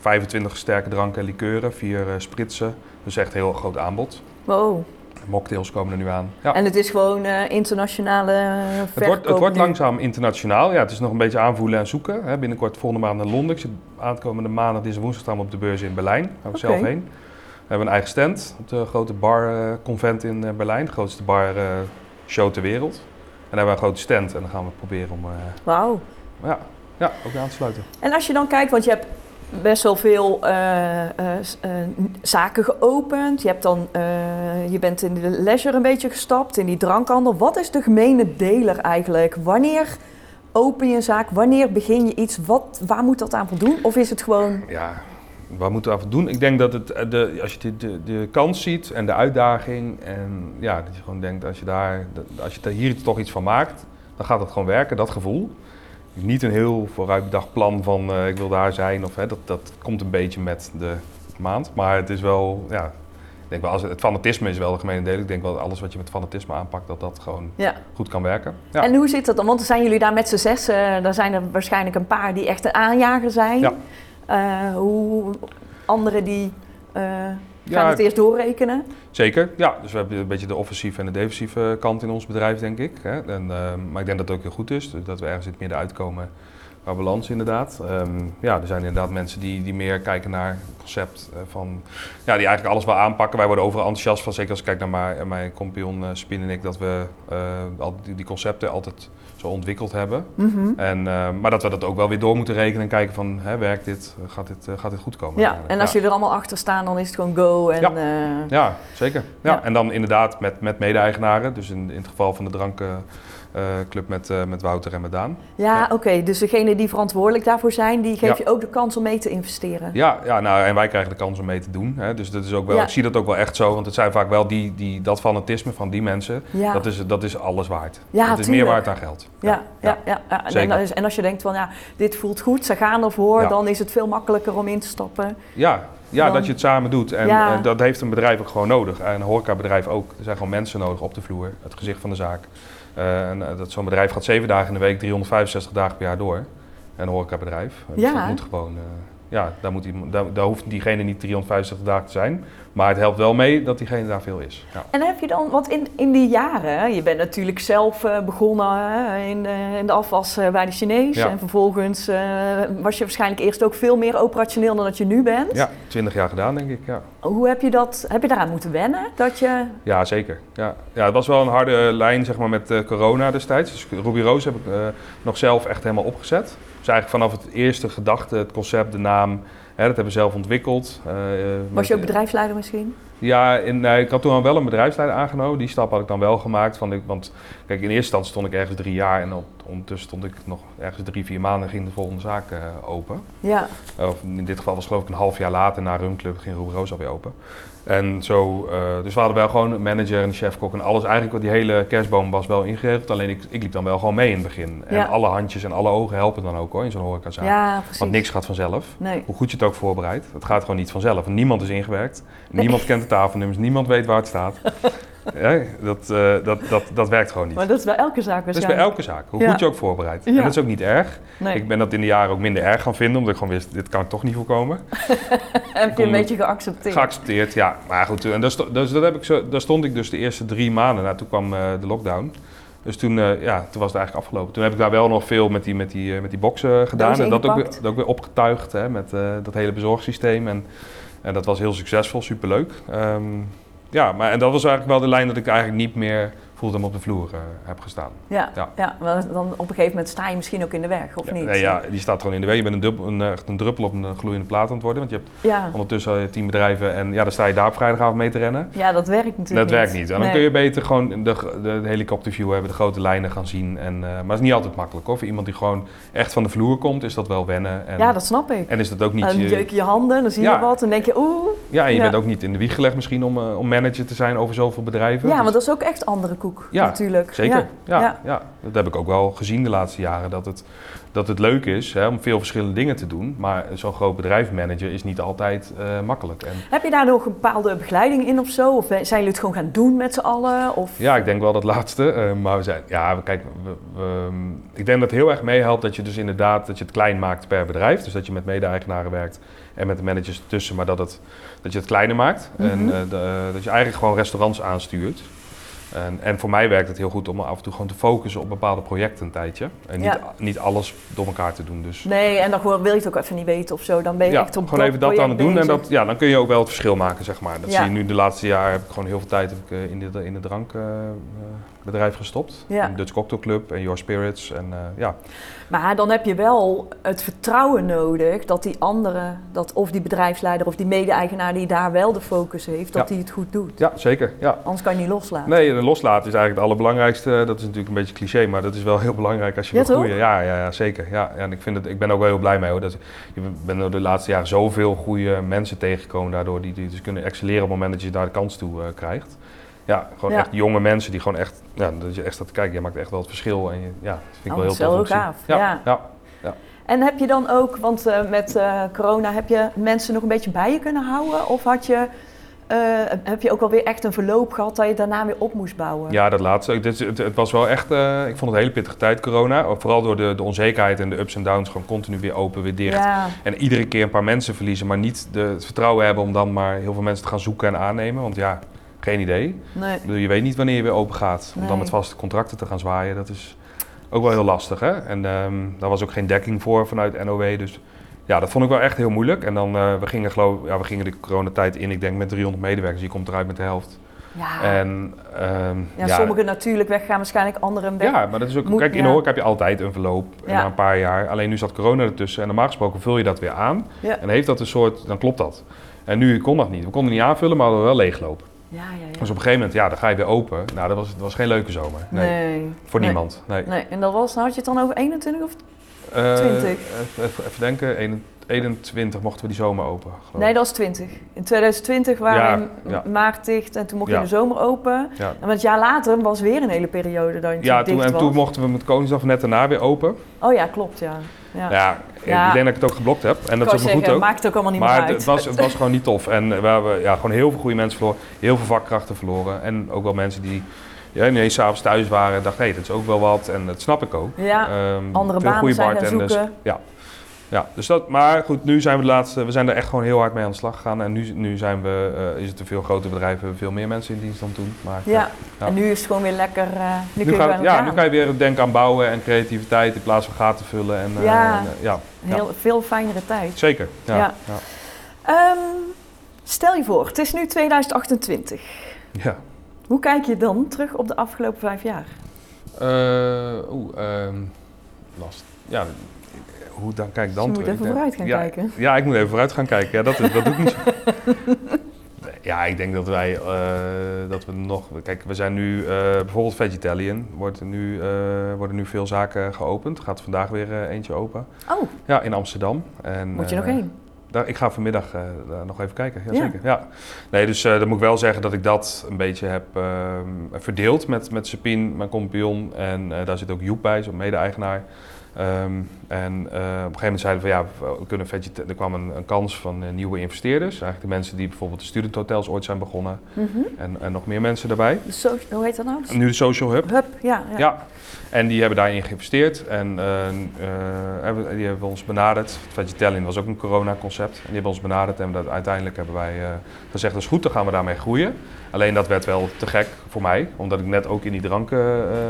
A: 25 sterke dranken en likeuren, 4 eh, spritsen, dus echt heel groot aanbod.
B: Wow.
A: Mocktails komen er nu aan. Ja.
B: En het is gewoon eh, internationale eh,
A: Het
B: verkoop
A: wordt, het wordt
B: nu.
A: langzaam internationaal. Ja, het is nog een beetje aanvoelen en zoeken. Hè. Binnenkort volgende maand in Londen. Ik zit aankomende maandag, dinsdag, woensdag staan we op de beurs in Berlijn. Daar gaan we zelf heen. We hebben een eigen stand op de grote bar eh, convent in Berlijn. De grootste bar show ter wereld. En daar hebben we een grote stand en dan gaan we proberen om eh,
B: Wauw.
A: ja, ja, ook aan te sluiten.
B: En als je dan kijkt, want je hebt best wel veel eh, eh, zaken geopend. Je, hebt dan, je bent in de leisure een beetje gestapt, in die drankhandel. Wat is de gemene deler eigenlijk? Wanneer open je een zaak? Wanneer begin je iets? Wat, waar moet dat aan voldoen? Of is het gewoon...
A: Ja, wat moeten we aan doen? Ik denk dat het, eh, de, als je de, de, de kans ziet en de uitdaging en ja, dat je gewoon denkt als je daar, als je er hier toch iets van maakt, dan gaat het gewoon werken, dat gevoel. Niet een heel vooruitbedacht plan van eh, ik wil daar zijn of hè, dat, dat komt een beetje met de maand. Maar het is wel, ja, ik denk wel, als het, fanatisme is wel de gemene deel. Ik denk wel dat alles wat je met fanatisme aanpakt, dat dat gewoon
B: Ja.
A: goed kan werken. Ja.
B: En hoe zit dat dan? Want dan zijn jullie daar met z'n zes. eh daar zijn er waarschijnlijk een paar die echt een aanjager zijn.
A: Ja.
B: Eh, hoe anderen die eh, gaan
A: Ja,
B: het eerst doorrekenen.
A: Zeker, ja. Dus we hebben een beetje de offensieve en de defensieve kant in ons bedrijf, denk ik. Hè. En, ehm, maar ik denk dat het ook heel goed is, dus dat we ergens in het midden uitkomen qua balans inderdaad. Ehm, ja, er zijn inderdaad mensen die, die meer kijken naar het concept eh, van... Ja, die eigenlijk alles wel aanpakken. Wij worden overal enthousiast van, zeker als ik kijk naar mijn, mijn compagnon uh, Spin en ik, dat we eh, al die, die concepten altijd zo ontwikkeld hebben.
B: Mhm.
A: En, eh, maar dat we dat ook wel weer door moeten rekenen en kijken van, hè, werkt dit? Gaat dit, eh, gaat dit goed komen?
B: Ja, en als je er allemaal achter staat, dan is het gewoon go. En,
A: Ja.
B: eh,
A: Ja, zeker. Ja. En dan inderdaad met, met mede-eigenaren. Dus in, in het geval van de drankclub met, eh, met Wouter en met Daan.
B: ja,
A: Ja.
B: oké. Dus degene die verantwoordelijk daarvoor zijn, die geef
A: Ja.
B: je ook de kans om mee te investeren.
A: Ja, ja nou, en wij krijgen de kans om mee te doen. Hè. Dus dat is ook wel,
B: Ja.
A: ik zie dat ook wel echt zo. Want het zijn vaak wel die, die, dat fanatisme van die mensen.
B: Ja.
A: Dat, is, dat is alles waard.
B: Ja,
A: dat is
B: tuurlijk.
A: meer waard dan geld.
B: Ja, ja, ja, ja. En, en als- en als je denkt van ja, dit voelt goed, ze gaan ervoor, dan is het veel makkelijker om in te stappen.
A: Ja, ja
B: Dan-
A: dat je het samen doet. En
B: Ja.
A: eh, dat heeft een bedrijf ook gewoon nodig. En een horecabedrijf ook. Er zijn gewoon mensen nodig op de vloer. Het gezicht van de zaak. Eh, en, eh, dat Zo'n bedrijf gaat zeven dagen in de week, 365 dagen per jaar door. En een horecabedrijf. Dus
B: Ja.
A: dat moet gewoon... eh, ja, daar, moet die, daar, daar hoeft diegene niet 365 dagen te zijn. Maar het helpt wel mee dat diegene daar veel is. Ja.
B: En heb je dan, want in, in die jaren, je bent natuurlijk zelf eh, begonnen in, de, in de afwas eh, bij de Chinees.
A: Ja.
B: En vervolgens eh, was je waarschijnlijk eerst ook veel meer operationeel dan dat je nu bent.
A: ja, 20 jaar gedaan denk ik. Ja.
B: Hoe heb je dat, heb je daaraan moeten wennen? Dat je,
A: Ja, zeker. Ja. Ja, het was wel een harde lijn zeg maar, met eh, corona destijds. Dus Ruby Rose heb ik eh, nog zelf echt helemaal opgezet. Dus eigenlijk vanaf het eerste gedachte, het concept, de naam, hè, dat hebben we zelf ontwikkeld. Eh,
B: was
A: met-
B: je ook bedrijfsleider misschien?
A: Ja, in, ik had toen al wel een bedrijfsleider aangenomen. Die stap had ik dan wel gemaakt. Van ik, want kijk, in eerste instantie stond ik ergens drie jaar en ondertussen stond ik nog ergens drie, vier maanden ging de volgende zaak eh, open.
B: Ja,
A: Of in dit geval was het geloof ik een half jaar later na Rumclub ging Ruby Rose alweer open. En zo, eh, dus we hadden wel gewoon een manager en een chefkok en alles. Eigenlijk die hele kerstboom was wel ingeregeld. Alleen ik, ik liep dan wel gewoon mee in het begin. En
B: Ja.
A: alle handjes en alle ogen helpen dan ook hoor in zo'n horecazaak.
B: ja precies.
A: Want niks gaat vanzelf.
B: Nee.
A: Hoe goed je het ook voorbereidt, het gaat gewoon niet vanzelf. En niemand is ingewerkt, niemand kent de tafelnummers, niemand weet waar het staat. Ja, dat, eh, dat, dat, dat werkt gewoon niet.
B: Maar dat is bij elke zaak
A: Dat is bij elke zaak, hoe
B: Ja.
A: goed je ook voorbereidt.
B: Ja.
A: En dat is ook niet erg.
B: Nee.
A: Ik ben dat in de jaren ook minder erg gaan vinden, omdat ik gewoon wist, dit kan toch niet voorkomen.
B: heb je een beetje geaccepteerd.
A: Geaccepteerd, ja. Maar goed, en daar, sto- dus dat heb ik zo, daar stond ik dus de eerste drie maanden. Nou, toen kwam eh, de lockdown. Dus toen, eh, ja, toen was het eigenlijk afgelopen. Toen heb ik daar wel nog veel met die, met die, eh, met die boxen gedaan. En dat ook, weer, dat ook weer opgetuigd hè, met eh, dat hele bezorgsysteem. En, en dat was heel succesvol, superleuk. Ehm, ja, maar en dat was eigenlijk wel de lijn dat ik eigenlijk niet meer fulltime op de vloer eh, heb gestaan.
B: Ja, ja.
A: Ja.
B: want dan op een gegeven moment sta je misschien ook in de weg, of
A: Ja,
B: niet?
A: nee, ja, die staat gewoon in de weg. Je bent een, dubbel, een, eh, echt een druppel op een eh, gloeiende plaat aan het worden. Want je hebt
B: ja.
A: ondertussen al tien bedrijven en ja, dan sta je daar op vrijdagavond mee te rennen.
B: Ja, dat werkt natuurlijk
A: Dat werkt niet. En dan
B: Nee.
A: kun je beter gewoon de, de, de helikopterview hebben, de grote lijnen gaan zien. En, eh, maar het is niet altijd makkelijk hoor. Voor iemand die gewoon echt van de vloer komt, is dat wel wennen. En,
B: Ja, dat snap ik.
A: en is dat ook niet...
B: Dan
A: je-
B: jeuk je je handen, dan zie je wat en denk je, oeh.
A: ja, en je bent ook niet in de wieg gelegd misschien om, eh, om manager te zijn over zoveel bedrijven.
B: Ja,
A: Dus-
B: want dat is ook echt andere koek,
A: Ja,
B: natuurlijk.
A: Zeker, ja.
B: Ja.
A: Ja, dat heb ik ook wel gezien de laatste jaren. Dat het, dat het leuk is hè, om veel verschillende dingen te doen. Maar zo'n groot bedrijf manager is niet altijd eh, makkelijk. En
B: Heb je daar nog een bepaalde begeleiding in of zo? Of zijn jullie het gewoon gaan doen met z'n allen? Of...
A: ja, ik denk wel dat laatste. eh, maar we zijn, ja, we- kijk, we, we- ik denk dat het heel erg meehelpt dat je dus inderdaad dat je het klein maakt per bedrijf. Dus dat je met mede-eigenaren werkt en met de managers ertussen, maar dat, het, dat je het kleiner maakt.
B: Mhm.
A: En eh, de- dat je eigenlijk gewoon restaurants aanstuurt. En, en voor mij werkt het heel goed om af en toe gewoon te focussen op bepaalde projecten een tijdje. En niet,
B: Ja.
A: niet alles door elkaar te doen. Dus
B: Nee, en dan gewoon, wil je het ook even niet weten of zo. Dan ben je
A: ja,
B: echt op
A: gewoon even dat aan het doen. En dat, ja, dan kun je ook wel het verschil maken, zeg maar. Dat
B: Ja.
A: zie je nu de laatste jaren. Heb ik gewoon heel veel tijd heb ik, eh, in, de, in het drankbedrijf gestopt.
B: Ja.
A: In Dutch Cocktail Club en Your Spirits. En, eh, ja.
B: Maar dan heb je wel het vertrouwen nodig dat die andere, dat of die bedrijfsleider of die mede-eigenaar die daar wel de focus heeft, dat
A: Ja.
B: die het goed doet.
A: ja, zeker. Ja.
B: Anders kan je niet loslaten.
A: Nee, en loslaten is eigenlijk het allerbelangrijkste. Dat is natuurlijk een beetje cliché, maar dat is wel heel belangrijk als je
B: Ja,
A: wil groeien. Ja, ja, ja, zeker. Ja, en ik, vind het, ik ben ook wel heel blij mee hoor. Dat, je bent de laatste jaren zoveel goede mensen tegengekomen daardoor die, die dus kunnen excelleren op het moment dat je daar de kans toe eh, krijgt. Ja, gewoon
B: Ja.
A: echt jonge mensen die gewoon echt, ja, dat je echt staat te kijken, je maakt echt wel het verschil. En je, ja, dat vind ik
B: Oh,
A: wel heel
B: dat is wel
A: tof
B: gaaf,
A: Ja,
B: ja.
A: ja.
B: En heb je dan ook, want eh, met eh, corona heb je mensen nog een beetje bij je kunnen houden? Of had je, eh, heb je ook alweer echt een verloop gehad dat je daarna weer op moest bouwen?
A: Ja, dat laatste. Het, is- het, het was wel echt, ik vond het een hele pittige tijd, corona. Vooral door de, de onzekerheid en de ups en downs. Gewoon continu weer open, weer dicht.
B: Ja,
A: En iedere keer een paar mensen verliezen, maar niet de, het vertrouwen hebben om dan maar heel veel mensen te gaan zoeken en aannemen. Want ja, geen idee.
B: nee.
A: Je weet niet wanneer je weer open gaat. Om
B: Nee.
A: dan met vaste contracten te gaan zwaaien, dat is ook wel heel lastig. Hè? En ehm, daar was ook geen dekking voor vanuit NOW. Dus ja, dat vond ik wel echt heel moeilijk. En dan, eh, we gingen geloof ja, we gingen de coronatijd in, ik denk met 300 medewerkers. Je komt eruit met de helft.
B: Ja.
A: En, ehm,
B: ja, sommigen natuurlijk weggaan, waarschijnlijk anderen weg.
A: ja, maar dat is ook.
B: Moet-
A: kijk, in de heb je altijd een verloop na een paar jaar. Alleen nu zat corona ertussen en normaal gesproken vul je dat weer aan.
B: Ja.
A: En heeft dat een soort, dan klopt dat. En nu kon dat niet. We konden niet aanvullen, maar we hadden wel leeglopen.
B: Ja, ja, ja.
A: Dus op een gegeven moment, ja, dan ga je weer open. Nou, dat was, dat was geen leuke zomer. Nee,
B: Nee.
A: voor
B: Nee.
A: niemand. Nee.
B: Nee, en dat was, nou had je het dan over 21 of?
A: Eh,
B: 20.
A: Even, even, even denken, 21 21 mochten we die zomer open. geloof
B: Nee, dat was 20. In 2020 waren we
A: ja.
B: maart dicht en toen mocht je in de zomer open.
A: Ja,
B: En het jaar later was weer een hele periode dat je
A: ja toen,
B: dicht
A: en
B: was.
A: toen mochten we met Koningsdag net daarna weer open.
B: Oh ja, klopt, ja. ja.
A: Ja, ik denk dat ik het ook geblokt heb. En dat is ook goed ook.
B: maakt het ook allemaal niet
A: Maar
B: meer uit.
A: het was, het was gewoon niet tof. En we hebben ja, gewoon heel veel goede mensen verloren. Heel veel vakkrachten verloren. En ook wel mensen die ja, ineens s'avonds thuis waren en dachten, hé, dat is ook wel wat. En dat snap ik ook.
B: Ja,
A: Ehm,
B: andere banen zijn gaan
A: bartenders.
B: zoeken.
A: Ja. Ja, dus dat, maar goed, nu zijn we de laatste, we zijn er echt gewoon heel hard mee aan de slag gegaan. En nu, nu zijn we, eh, is het een veel groter bedrijf, we hebben veel meer mensen in dienst dan toen. Maar,
B: ja.
A: ja.
B: en nu is het gewoon weer lekker. eh nu,
A: Nu,
B: kun je
A: gaat, ja, nu kan je weer denken aan bouwen en creativiteit in plaats van gaten vullen. En, eh,
B: Ja.
A: en, eh, ja,
B: Heel, Veel fijnere tijd.
A: zeker. Ja.
B: Ehm, stel je voor, het is nu 2028.
A: ja.
B: Hoe kijk je dan terug op de afgelopen vijf jaar?
A: Eh, Oeh, ehm, last. Ja, hoe dan kijk ik dan
B: Dus je moet even vooruit gaan
A: ja,
B: kijken.
A: Ja, ik moet even vooruit gaan kijken. Ja, dat, is, dat doe ik niet zo. Ja, ik denk dat wij, eh, dat we nog, kijk, we zijn nu, eh, bijvoorbeeld Vegetalian, wordt nu, eh, worden nu veel zaken geopend. Gaat vandaag weer eentje open.
B: Oh,
A: Ja, in Amsterdam. En,
B: moet je nog heen?
A: Daar, ik ga vanmiddag daar nog even kijken. Ja,
B: Ja.
A: zeker. Ja. Nee, dus dan moet ik wel zeggen dat ik dat een beetje heb ehm, verdeeld met, met Sepien, mijn compagnon. En daar zit ook Joep bij, zo'n mede-eigenaar. Ehm, en eh, op een gegeven moment zeiden we, ja, we kunnen er kwam een, een kans van eh, nieuwe investeerders. Eigenlijk de mensen die bijvoorbeeld de studenthotels ooit zijn begonnen.
B: Mhm.
A: En, en nog meer mensen daarbij.
B: De so- hoe heet dat nou?
A: Nu de Social Hub.
B: Hub, ja. ja.
A: Ja. En die hebben daarin geïnvesteerd en eh, hebben, die hebben ons benaderd. Vegetalian was ook een corona-concept. concept. En die hebben ons benaderd en dat, uiteindelijk hebben wij gezegd, dat is goed, dan gaan we daarmee groeien. Alleen dat werd wel te gek voor mij, omdat ik net ook in die drank, uh,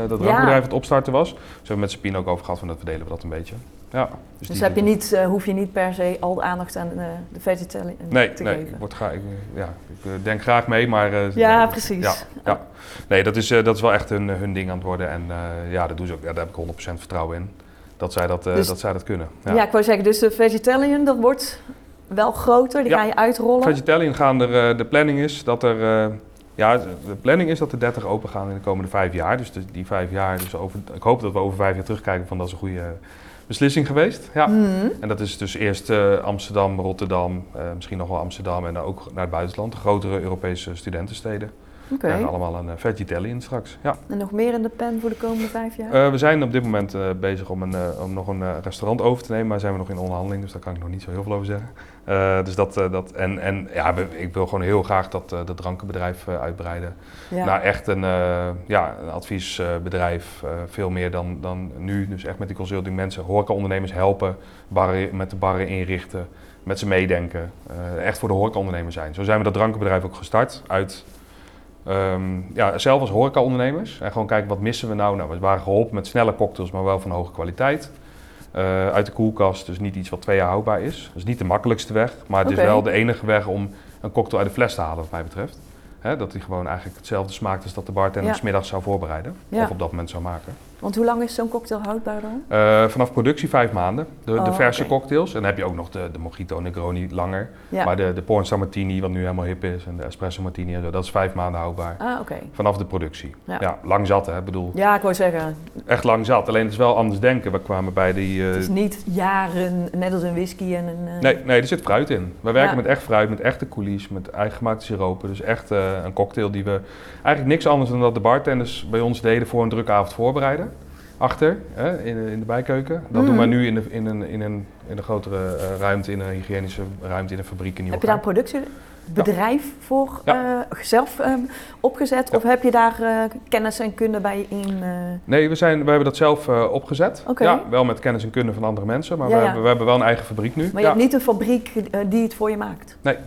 A: dat drankbedrijf het opstarten was. Dus we hebben met Sapien ook over gehad van dat verdelen we dat een beetje. Ja,
B: dus dus heb je niet, uh, hoef je niet per se al de aandacht aan uh, de vegetariër
A: nee,
B: te
A: nee,
B: geven?
A: Nee, ik, word graag, ik, ja, ik denk graag mee, maar...
B: ja,
A: nee,
B: precies.
A: Ja, ja. Nee, dat is, dat is wel echt hun, hun ding aan het worden. En ja, dat doen ze ook, ja, daar heb ik 100% vertrouwen in. Dat zij dat, dus, dat, zij dat kunnen.
B: Ja. ja, ik wou zeggen, dus de vegetarian, dat wordt wel groter, die ga je uitrollen?
A: Vegetarian gaan er, de planning is dat er... Ja, de planning is dat er 30 open gaan in de komende vijf jaar. Dus de, die vijf jaar, dus over, ik hoop dat we over vijf jaar terugkijken van dat is een goede beslissing geweest. Ja.
B: Mm.
A: En dat is dus eerst uh, Amsterdam, Rotterdam, uh, misschien nog wel Amsterdam en dan ook naar het buitenland, de grotere Europese studentensteden.
B: Okay.
A: En allemaal een uh, vegetarian straks. Ja.
B: En nog meer in de pen voor de komende vijf jaar?
A: we zijn op dit moment bezig om, een, om nog een restaurant over te nemen, maar zijn we nog in onderhandeling, dus daar kan ik nog niet zo heel veel over zeggen. dus dat, dat, en, en ja, ik wil gewoon heel graag dat, dat drankenbedrijf uitbreiden
B: ja.
A: naar echt een, ja, een adviesbedrijf, veel meer dan, dan nu. Dus echt met die consulting mensen, horecaondernemers helpen, barren, met de barren inrichten, met ze meedenken. echt voor de horecaondernemers zijn. Zo zijn we dat drankenbedrijf ook gestart uit Um, ja, zelf als horecaondernemers. En gewoon kijken wat missen we nou. Nou, we waren geholpen met snelle cocktails, maar wel van hoge kwaliteit. Uh, uit de koelkast, dus niet iets wat twee jaar houdbaar is. Dat is niet de makkelijkste weg, maar het
B: okay.
A: is wel de enige weg om een cocktail uit de fles te halen, wat mij betreft. Hè, dat die gewoon eigenlijk hetzelfde smaakt als dat de bartender
B: Ja.
A: s middags zou voorbereiden.
B: Ja.
A: Of op dat moment zou maken.
B: Want hoe lang is zo'n cocktail houdbaar dan?
A: Uh, vanaf productie vijf maanden. De, de
B: Oh,
A: verse cocktails. En dan heb je ook nog de, de Mojito Negroni langer.
B: Ja.
A: Maar de, de Pornstar Martini, wat nu helemaal hip is. En de Espresso Martini en zo. Dat is vijf maanden houdbaar.
B: Ah, oké.
A: Vanaf de productie.
B: Ja.
A: Ja, lang zat hè. Bedoel,
B: Ja, ik wou zeggen,
A: echt lang zat. Alleen het is wel anders denken. We kwamen bij die... eh,
B: het is niet jaren, net als een whisky en een... eh,
A: Nee, nee, er zit fruit in. We werken
B: Ja.
A: met echt fruit, met echte coulis, met eigen gemaakte siropen. Dus echt eh, een cocktail die we eigenlijk niks anders dan dat de bartenders bij ons deden voor een drukke avond voorbereiden. Achter, hè, in, de- in de bijkeuken. Dat doen wij nu in, de, in, een, in, een, in een grotere eh, ruimte, in een hygiënische ruimte, in een fabriek in
B: Heb je daar een productiebedrijf voor
A: Ja.
B: eh, zelf ehm, opgezet?
A: Ja.
B: Of heb je daar eh, kennis en kunde bij in?
A: Nee, we, zijn, we hebben dat zelf opgezet. Ja, wel met kennis en kunde van andere mensen, maar we. Hebben, we hebben wel een eigen fabriek nu.
B: maar je hebt niet een fabriek die het voor je maakt?
A: Nee.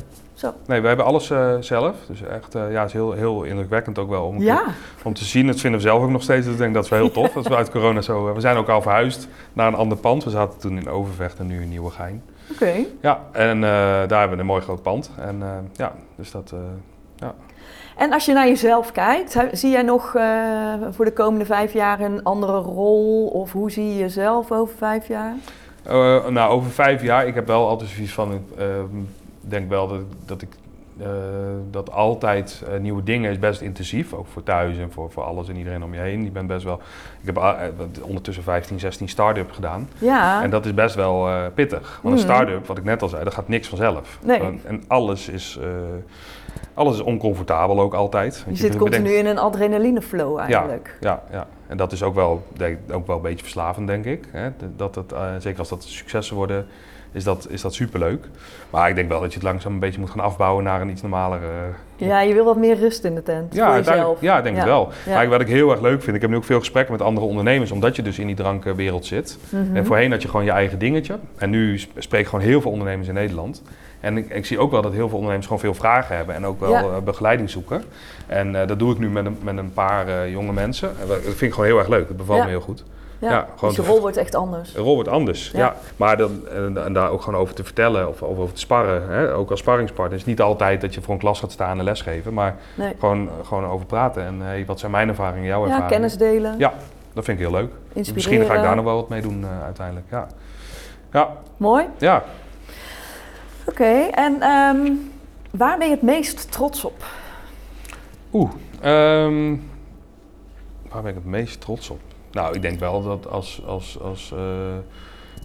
B: Zo.
A: Nee, we hebben alles eh, zelf. Dus echt, eh, ja, is heel, heel indrukwekkend ook wel om
B: Ja,
A: om te zien. Dat vinden we zelf ook nog steeds. Ik denk dat is wel heel tof. Dat we uit corona zo. eh, we zijn ook al verhuisd naar een ander pand. We zaten toen in Overvecht en nu in Nieuwegein.
B: oké.
A: Ja, en daar hebben we een mooi groot pand. En ja, dus dat. eh,
B: En als je naar jezelf kijkt, zie jij nog voor de komende vijf jaar een andere rol? Of hoe zie je jezelf over vijf jaar?
A: nou, over vijf jaar. Ik heb wel altijd zoiets van. Ik denk wel dat, dat ik. eh, dat altijd eh, nieuwe dingen is best intensief, ook voor thuis en voor, voor alles en iedereen om je heen. Ik ben best wel, ik heb eh, ondertussen 15, 16 start-up gedaan.
B: Ja,
A: En dat is best wel pittig. Want een
B: Mhm.
A: start-up, wat ik net al zei, dat gaat niks vanzelf.
B: Nee.
A: En, en alles is, alles is oncomfortabel ook altijd.
B: je zit
A: bedenkt-
B: continu in een adrenaline flow eigenlijk.
A: Ja, ja. En dat is ook wel, denk, ook wel een beetje verslavend, denk ik. Hè? Dat het, zeker als dat successen worden, is dat, is dat superleuk. Maar ik denk wel dat je het langzaam een beetje moet gaan afbouwen naar een iets normalere...
B: Ja, je wil wat meer rust in de tent
A: Ja,
B: voor jezelf.
A: ja, denk ik wel.
B: Ja.
A: Maar wat ik heel erg leuk vind, ik heb nu ook veel gesprekken met andere ondernemers, omdat je dus in die drankwereld zit.
B: Mhm.
A: En voorheen had je gewoon je eigen dingetje. En nu sp- spreek ik gewoon heel veel ondernemers in Nederland. En ik, ik zie ook wel dat heel veel ondernemers gewoon veel vragen hebben en ook wel
B: Ja.
A: eh, begeleiding zoeken. En eh, dat doe ik nu met een, met een paar eh, jonge mensen. En dat vind ik gewoon heel erg leuk. Dat bevalt me heel goed.
B: Ja,
A: ja, gewoon
B: dus je rol wordt echt anders.
A: De rol wordt anders,
B: Ja.
A: ja. Maar dan, en, en daar ook gewoon over te vertellen of, of over te sparren. Hè? Ook als sparringspartner. Het is niet altijd dat je voor een klas gaat staan en lesgeven. Maar
B: Nee.
A: gewoon, gewoon over praten. En hey, wat zijn mijn ervaringen, jouw
B: Ja,
A: ervaringen?
B: kennis delen,
A: Ja, dat vind ik heel leuk.
B: inspireren.
A: Misschien ga ik daar nog wel wat mee doen eh, uiteindelijk. Ja. Ja,
B: Mooi.
A: ja.
B: Oké, en ehm, waar ben je het meest trots op?
A: Oeh, ehm, waar ben ik het meest trots op? Nou, ik denk wel dat als, als, als eh,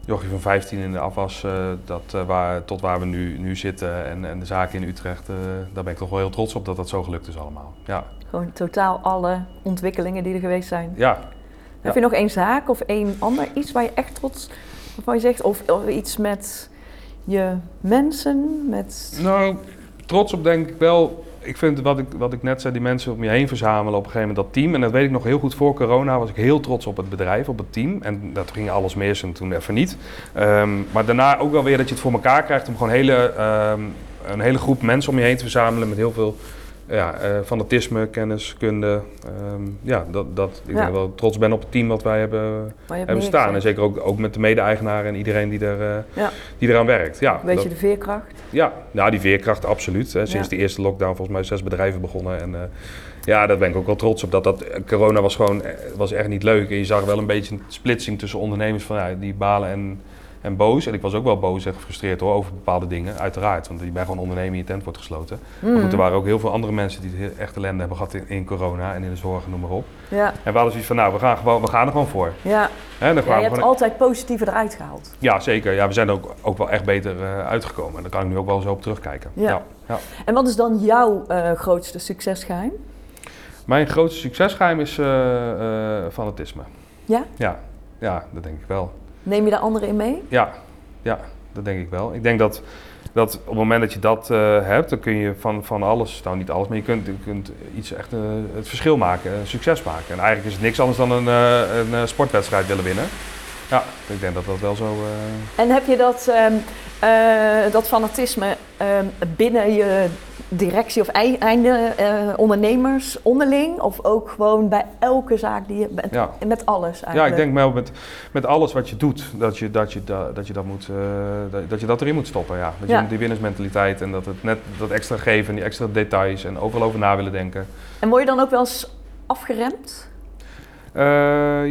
A: jochie van 15 in de afwas, eh, dat, eh, waar, tot waar we nu, nu zitten en, en de zaken in Utrecht, daar ben ik toch wel heel trots op dat dat zo gelukt is allemaal. Ja,
B: Gewoon totaal alle ontwikkelingen die er geweest zijn.
A: ja.
B: Heb je nog één zaak of één ander iets waar je echt trots waarvan je zegt, of, of iets met je mensen, met...
A: Nou, trots op denk ik wel. Ik vind wat ik, wat ik net zei, die mensen om je heen verzamelen op een gegeven moment, dat team. En dat weet ik nog heel goed voor corona, was ik heel trots op het bedrijf, op het team. En dat ging alles mis en toen even niet. Ehm, maar daarna ook wel weer dat je het voor elkaar krijgt om gewoon hele, ehm, een hele groep mensen om je heen te verzamelen met heel veel ja, eh, fanatisme, kennis, kunde. Ehm, ja, dat, dat, ik
B: Ja.
A: ben wel trots ben op het team wat wij hebben, hebben staan. En zeker ook, ook met de mede-eigenaren en iedereen die, er,
B: Ja.
A: die eraan werkt. Ja,
B: Weet
A: dat-
B: je de veerkracht?
A: ja, nou die veerkracht absoluut. Hè. Sinds
B: Ja.
A: de eerste lockdown volgens mij zes bedrijven begonnen. En eh, ja, daar ben ik ook wel trots op. Dat, dat, corona was gewoon was echt niet leuk. En je zag wel een beetje een splitsing tussen ondernemers van ja, die balen en, en boos. En ik was ook wel boos en gefrustreerd hoor, over bepaalde dingen, uiteraard. Want je bent gewoon ondernemer en je tent wordt gesloten. Maar
B: Mm.
A: goed, er waren ook heel veel andere mensen die echt ellende hebben gehad in, in corona en in de zorg en noem maar op.
B: Ja,
A: En we hadden zoiets van, nou, we gaan, gewoon, we gaan er gewoon voor.
B: ja.
A: Hè, dan
B: ja
A: gaan we
B: je hebt altijd positieve eruit gehaald.
A: ja, zeker. Ja, we zijn er ook, ook wel echt beter eh, uitgekomen. En daar kan ik nu ook wel zo op terugkijken.
B: Ja.
A: ja. ja.
B: En wat is dan jouw eh, grootste succesgeheim?
A: Mijn grootste succesgeheim is eh, fanatisme.
B: Ja?
A: Ja, ja, dat denk ik wel.
B: Neem je de anderen in mee?
A: Ja, ja, dat denk ik wel. Ik denk dat, dat op het moment dat je dat eh, hebt, dan kun je van, van alles, nou niet alles, maar je kunt, je kunt iets echt eh, het verschil maken, een succes maken. En eigenlijk is het niks anders dan een, eh, een sportwedstrijd willen winnen. Ja, ik denk dat dat wel zo...
B: En heb je dat, ehm, eh, dat fanatisme ehm, binnen je directie of ei- einde eh, ondernemers onderling? Of ook gewoon bij elke zaak die je... Met,
A: ja.
B: met alles eigenlijk?
A: Ja, ik denk wel met, met alles wat je doet, dat je dat, je, da- dat, je dat, moet, eh, dat, dat je dat erin moet stoppen. Ja. Dat je
B: Ja.
A: die winnersmentaliteit en dat het net dat extra geven, die extra details en overal over na willen denken.
B: En word je dan ook wel eens afgeremd?
A: Eh,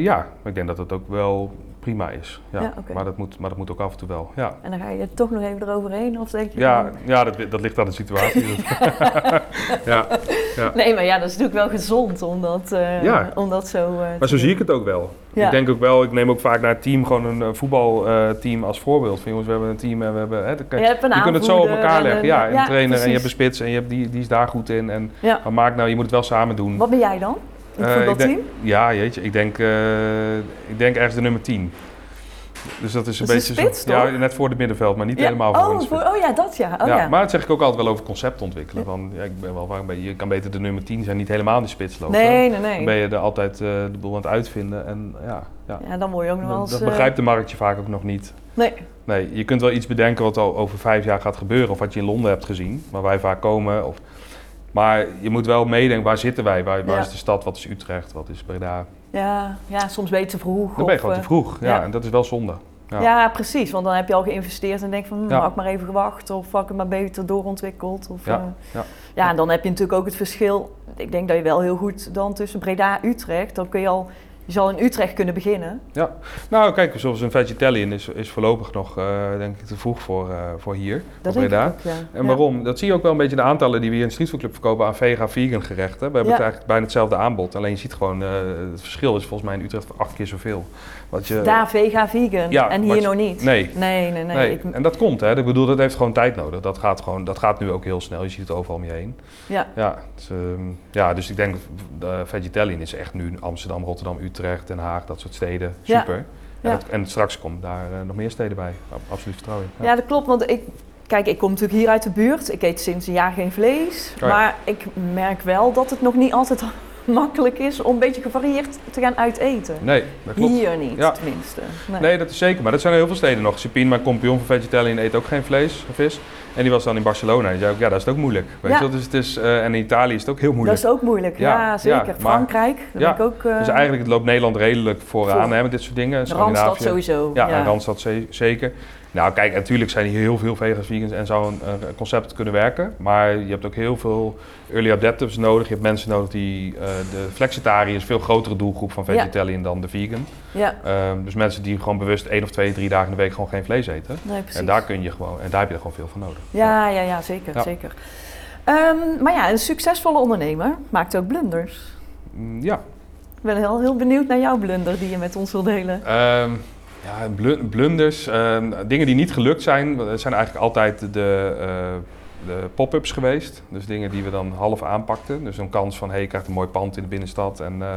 A: ja, ik denk dat het ook wel prima is. Ja.
B: Ja,
A: maar, dat moet, maar dat moet ook af en toe wel. Ja,
B: En dan ga je toch nog even eroverheen? Of denk je
A: ja, ja dat, dat ligt aan de situatie. ja.
B: Nee, maar ja, dat is natuurlijk wel gezond om dat, eh,
A: Ja.
B: om dat zo eh,
A: Maar zo zie ik het ook wel.
B: Ja.
A: Ik denk ook wel, ik neem ook vaak naar het team gewoon een eh, voetbalteam als voorbeeld. Van jongens, we hebben een team en we hebben... Hè, kan-
B: Je
A: kunt het zo op elkaar
B: en
A: leggen.
B: een-
A: Ja, een trainer en je hebt een spits en je hebt die, die is daar goed in. En
B: Ja.
A: maar maak nou, je moet het wel samen doen.
B: Wat ben jij dan? Het
A: Eh,
B: voetbalteam?
A: ja, jeetje, ik denk, eh, ik denk ergens de nummer 10. Dus dat is een
B: Dat is
A: beetje
B: een spits,
A: zo, ja, net voor het middenveld, maar niet
B: Ja.
A: helemaal voor
B: oh, voor, oh ja, dat ja. Oh,
A: ja,
B: ja.
A: Maar dat zeg ik ook altijd wel over concept ontwikkelen. Van, ja, ik ben wel vaak je kan beter de nummer 10 zijn, niet helemaal de spits lopen.
B: nee, nee,
A: Dan ben
B: nee.
A: je er altijd eh, de boel aan het uitvinden. En ja, ja.
B: Ja, dan word je ook nog wel eens...
A: dat begrijpt de marktje vaak ook nog niet.
B: Nee,
A: Nee, je kunt wel iets bedenken wat al over vijf jaar gaat gebeuren. Of wat je in Londen hebt gezien, waar wij vaak komen. Of, maar je moet wel meedenken, waar zitten wij? Waar, waar
B: Ja.
A: is de stad? Wat is Utrecht? Wat is Breda?
B: ja, ja, soms ben je te vroeg.
A: Dan ben je gewoon te
B: eh,
A: vroeg. Ja,
B: ja.
A: en dat is wel zonde.
B: Ja.
A: Ja.
B: precies. Want dan heb je al geïnvesteerd en denk van, hm, had ik maar even gewacht. Of had ik het maar beter doorontwikkeld. Of,
A: Ja,
B: eh,
A: ja.
B: ja, en dan heb je natuurlijk ook het verschil. Ik denk dat je wel heel goed dan tussen Breda en Utrecht, dan kun je al... Je zal in Utrecht kunnen beginnen.
A: Nou, kijk, zoals een vegetarian is, is voorlopig nog, eh, denk ik, te vroeg voor, eh, voor hier.
B: Dat
A: voor Breda.
B: ook, ja.
A: En
B: Ja.
A: waarom? Dat zie je ook wel een beetje de aantallen die we hier in de Street Food Club verkopen aan vega, vegan gerechten. We hebben
B: Ja.
A: het eigenlijk bijna hetzelfde aanbod. Alleen je ziet gewoon, eh, het verschil is volgens mij in Utrecht acht keer zoveel. Wat je,
B: Daar vega, vegan.
A: Ja,
B: en hier
A: je-
B: nog niet.
A: Nee.
B: Nee, nee, nee.
A: Nee,
B: Ik-
A: en dat komt, hè. Ik bedoel, dat heeft gewoon tijd nodig. Dat gaat, gewoon, dat gaat nu ook heel snel. Je ziet het overal om je heen.
B: ja.
A: Ja, ehm, ja dus ik denk, de vegetarian is echt nu Amsterdam, Rotterdam, Utrecht, Den Haag, dat soort steden.
B: Ja.
A: Super. En,
B: Ja.
A: dat- en straks komen daar eh, nog meer steden bij. Ab- Absoluut vertrouwen in.
B: Ja, dat klopt. Want ik, kijk, ik kom natuurlijk hier uit de buurt. Ik eet sinds een jaar geen vlees.
A: Oh ja.
B: Maar ik merk wel dat het nog niet altijd makkelijk is om een beetje gevarieerd te gaan uiteten.
A: Nee, dat klopt.
B: Hier niet,
A: Ja.
B: tenminste. Nee.
A: Nee, dat is zeker. Maar dat zijn er heel veel steden nog. Sipin, mijn compagnon van Vegetarian, eet ook geen vlees vis. En die was dan in Barcelona. En die zei ook, ja, dat is het ook moeilijk. Weet
B: Ja.
A: je? Dus het is, eh, en in Italië is het ook heel
B: dat
A: moeilijk.
B: is ook moeilijk. Ja,
A: Ja,
B: zeker.
A: ja,
B: Frankrijk, dat ben ik ook... eh,
A: Dus eigenlijk loopt Nederland redelijk vooraan
B: Voor.
A: hè, met dit soort dingen.
B: Randstad sowieso.
A: Ja, en Randstad ze- zeker. Nou, kijk, natuurlijk zijn hier heel veel vegans, vegans en zou een eh, concept kunnen werken. Maar je hebt ook heel veel early adapters nodig. Je hebt mensen nodig die... eh, de flexitariër is een veel grotere doelgroep van
B: Ja.
A: vegetarian dan de vegan.
B: Ja,
A: Ehm, dus mensen die gewoon bewust één of twee, drie dagen in de week gewoon geen vlees eten.
B: nee, precies.
A: En daar kun je gewoon, en daar heb je er gewoon veel van nodig.
B: Ja, ja, ja, zeker.
A: Ja.
B: zeker. Ehm, maar ja, een succesvolle ondernemer maakt ook blunders.
A: Mm, Ja.
B: Ik ben heel, heel benieuwd naar jouw blunder die je met ons wil delen.
A: Ehm, ja, blu- blunders, ehm, dingen die niet gelukt zijn, dat zijn eigenlijk altijd de, eh, de pop-ups geweest. Dus dingen die we dan half aanpakten. Dus een kans van, hey, je krijgt een mooi pand in de binnenstad. En, eh,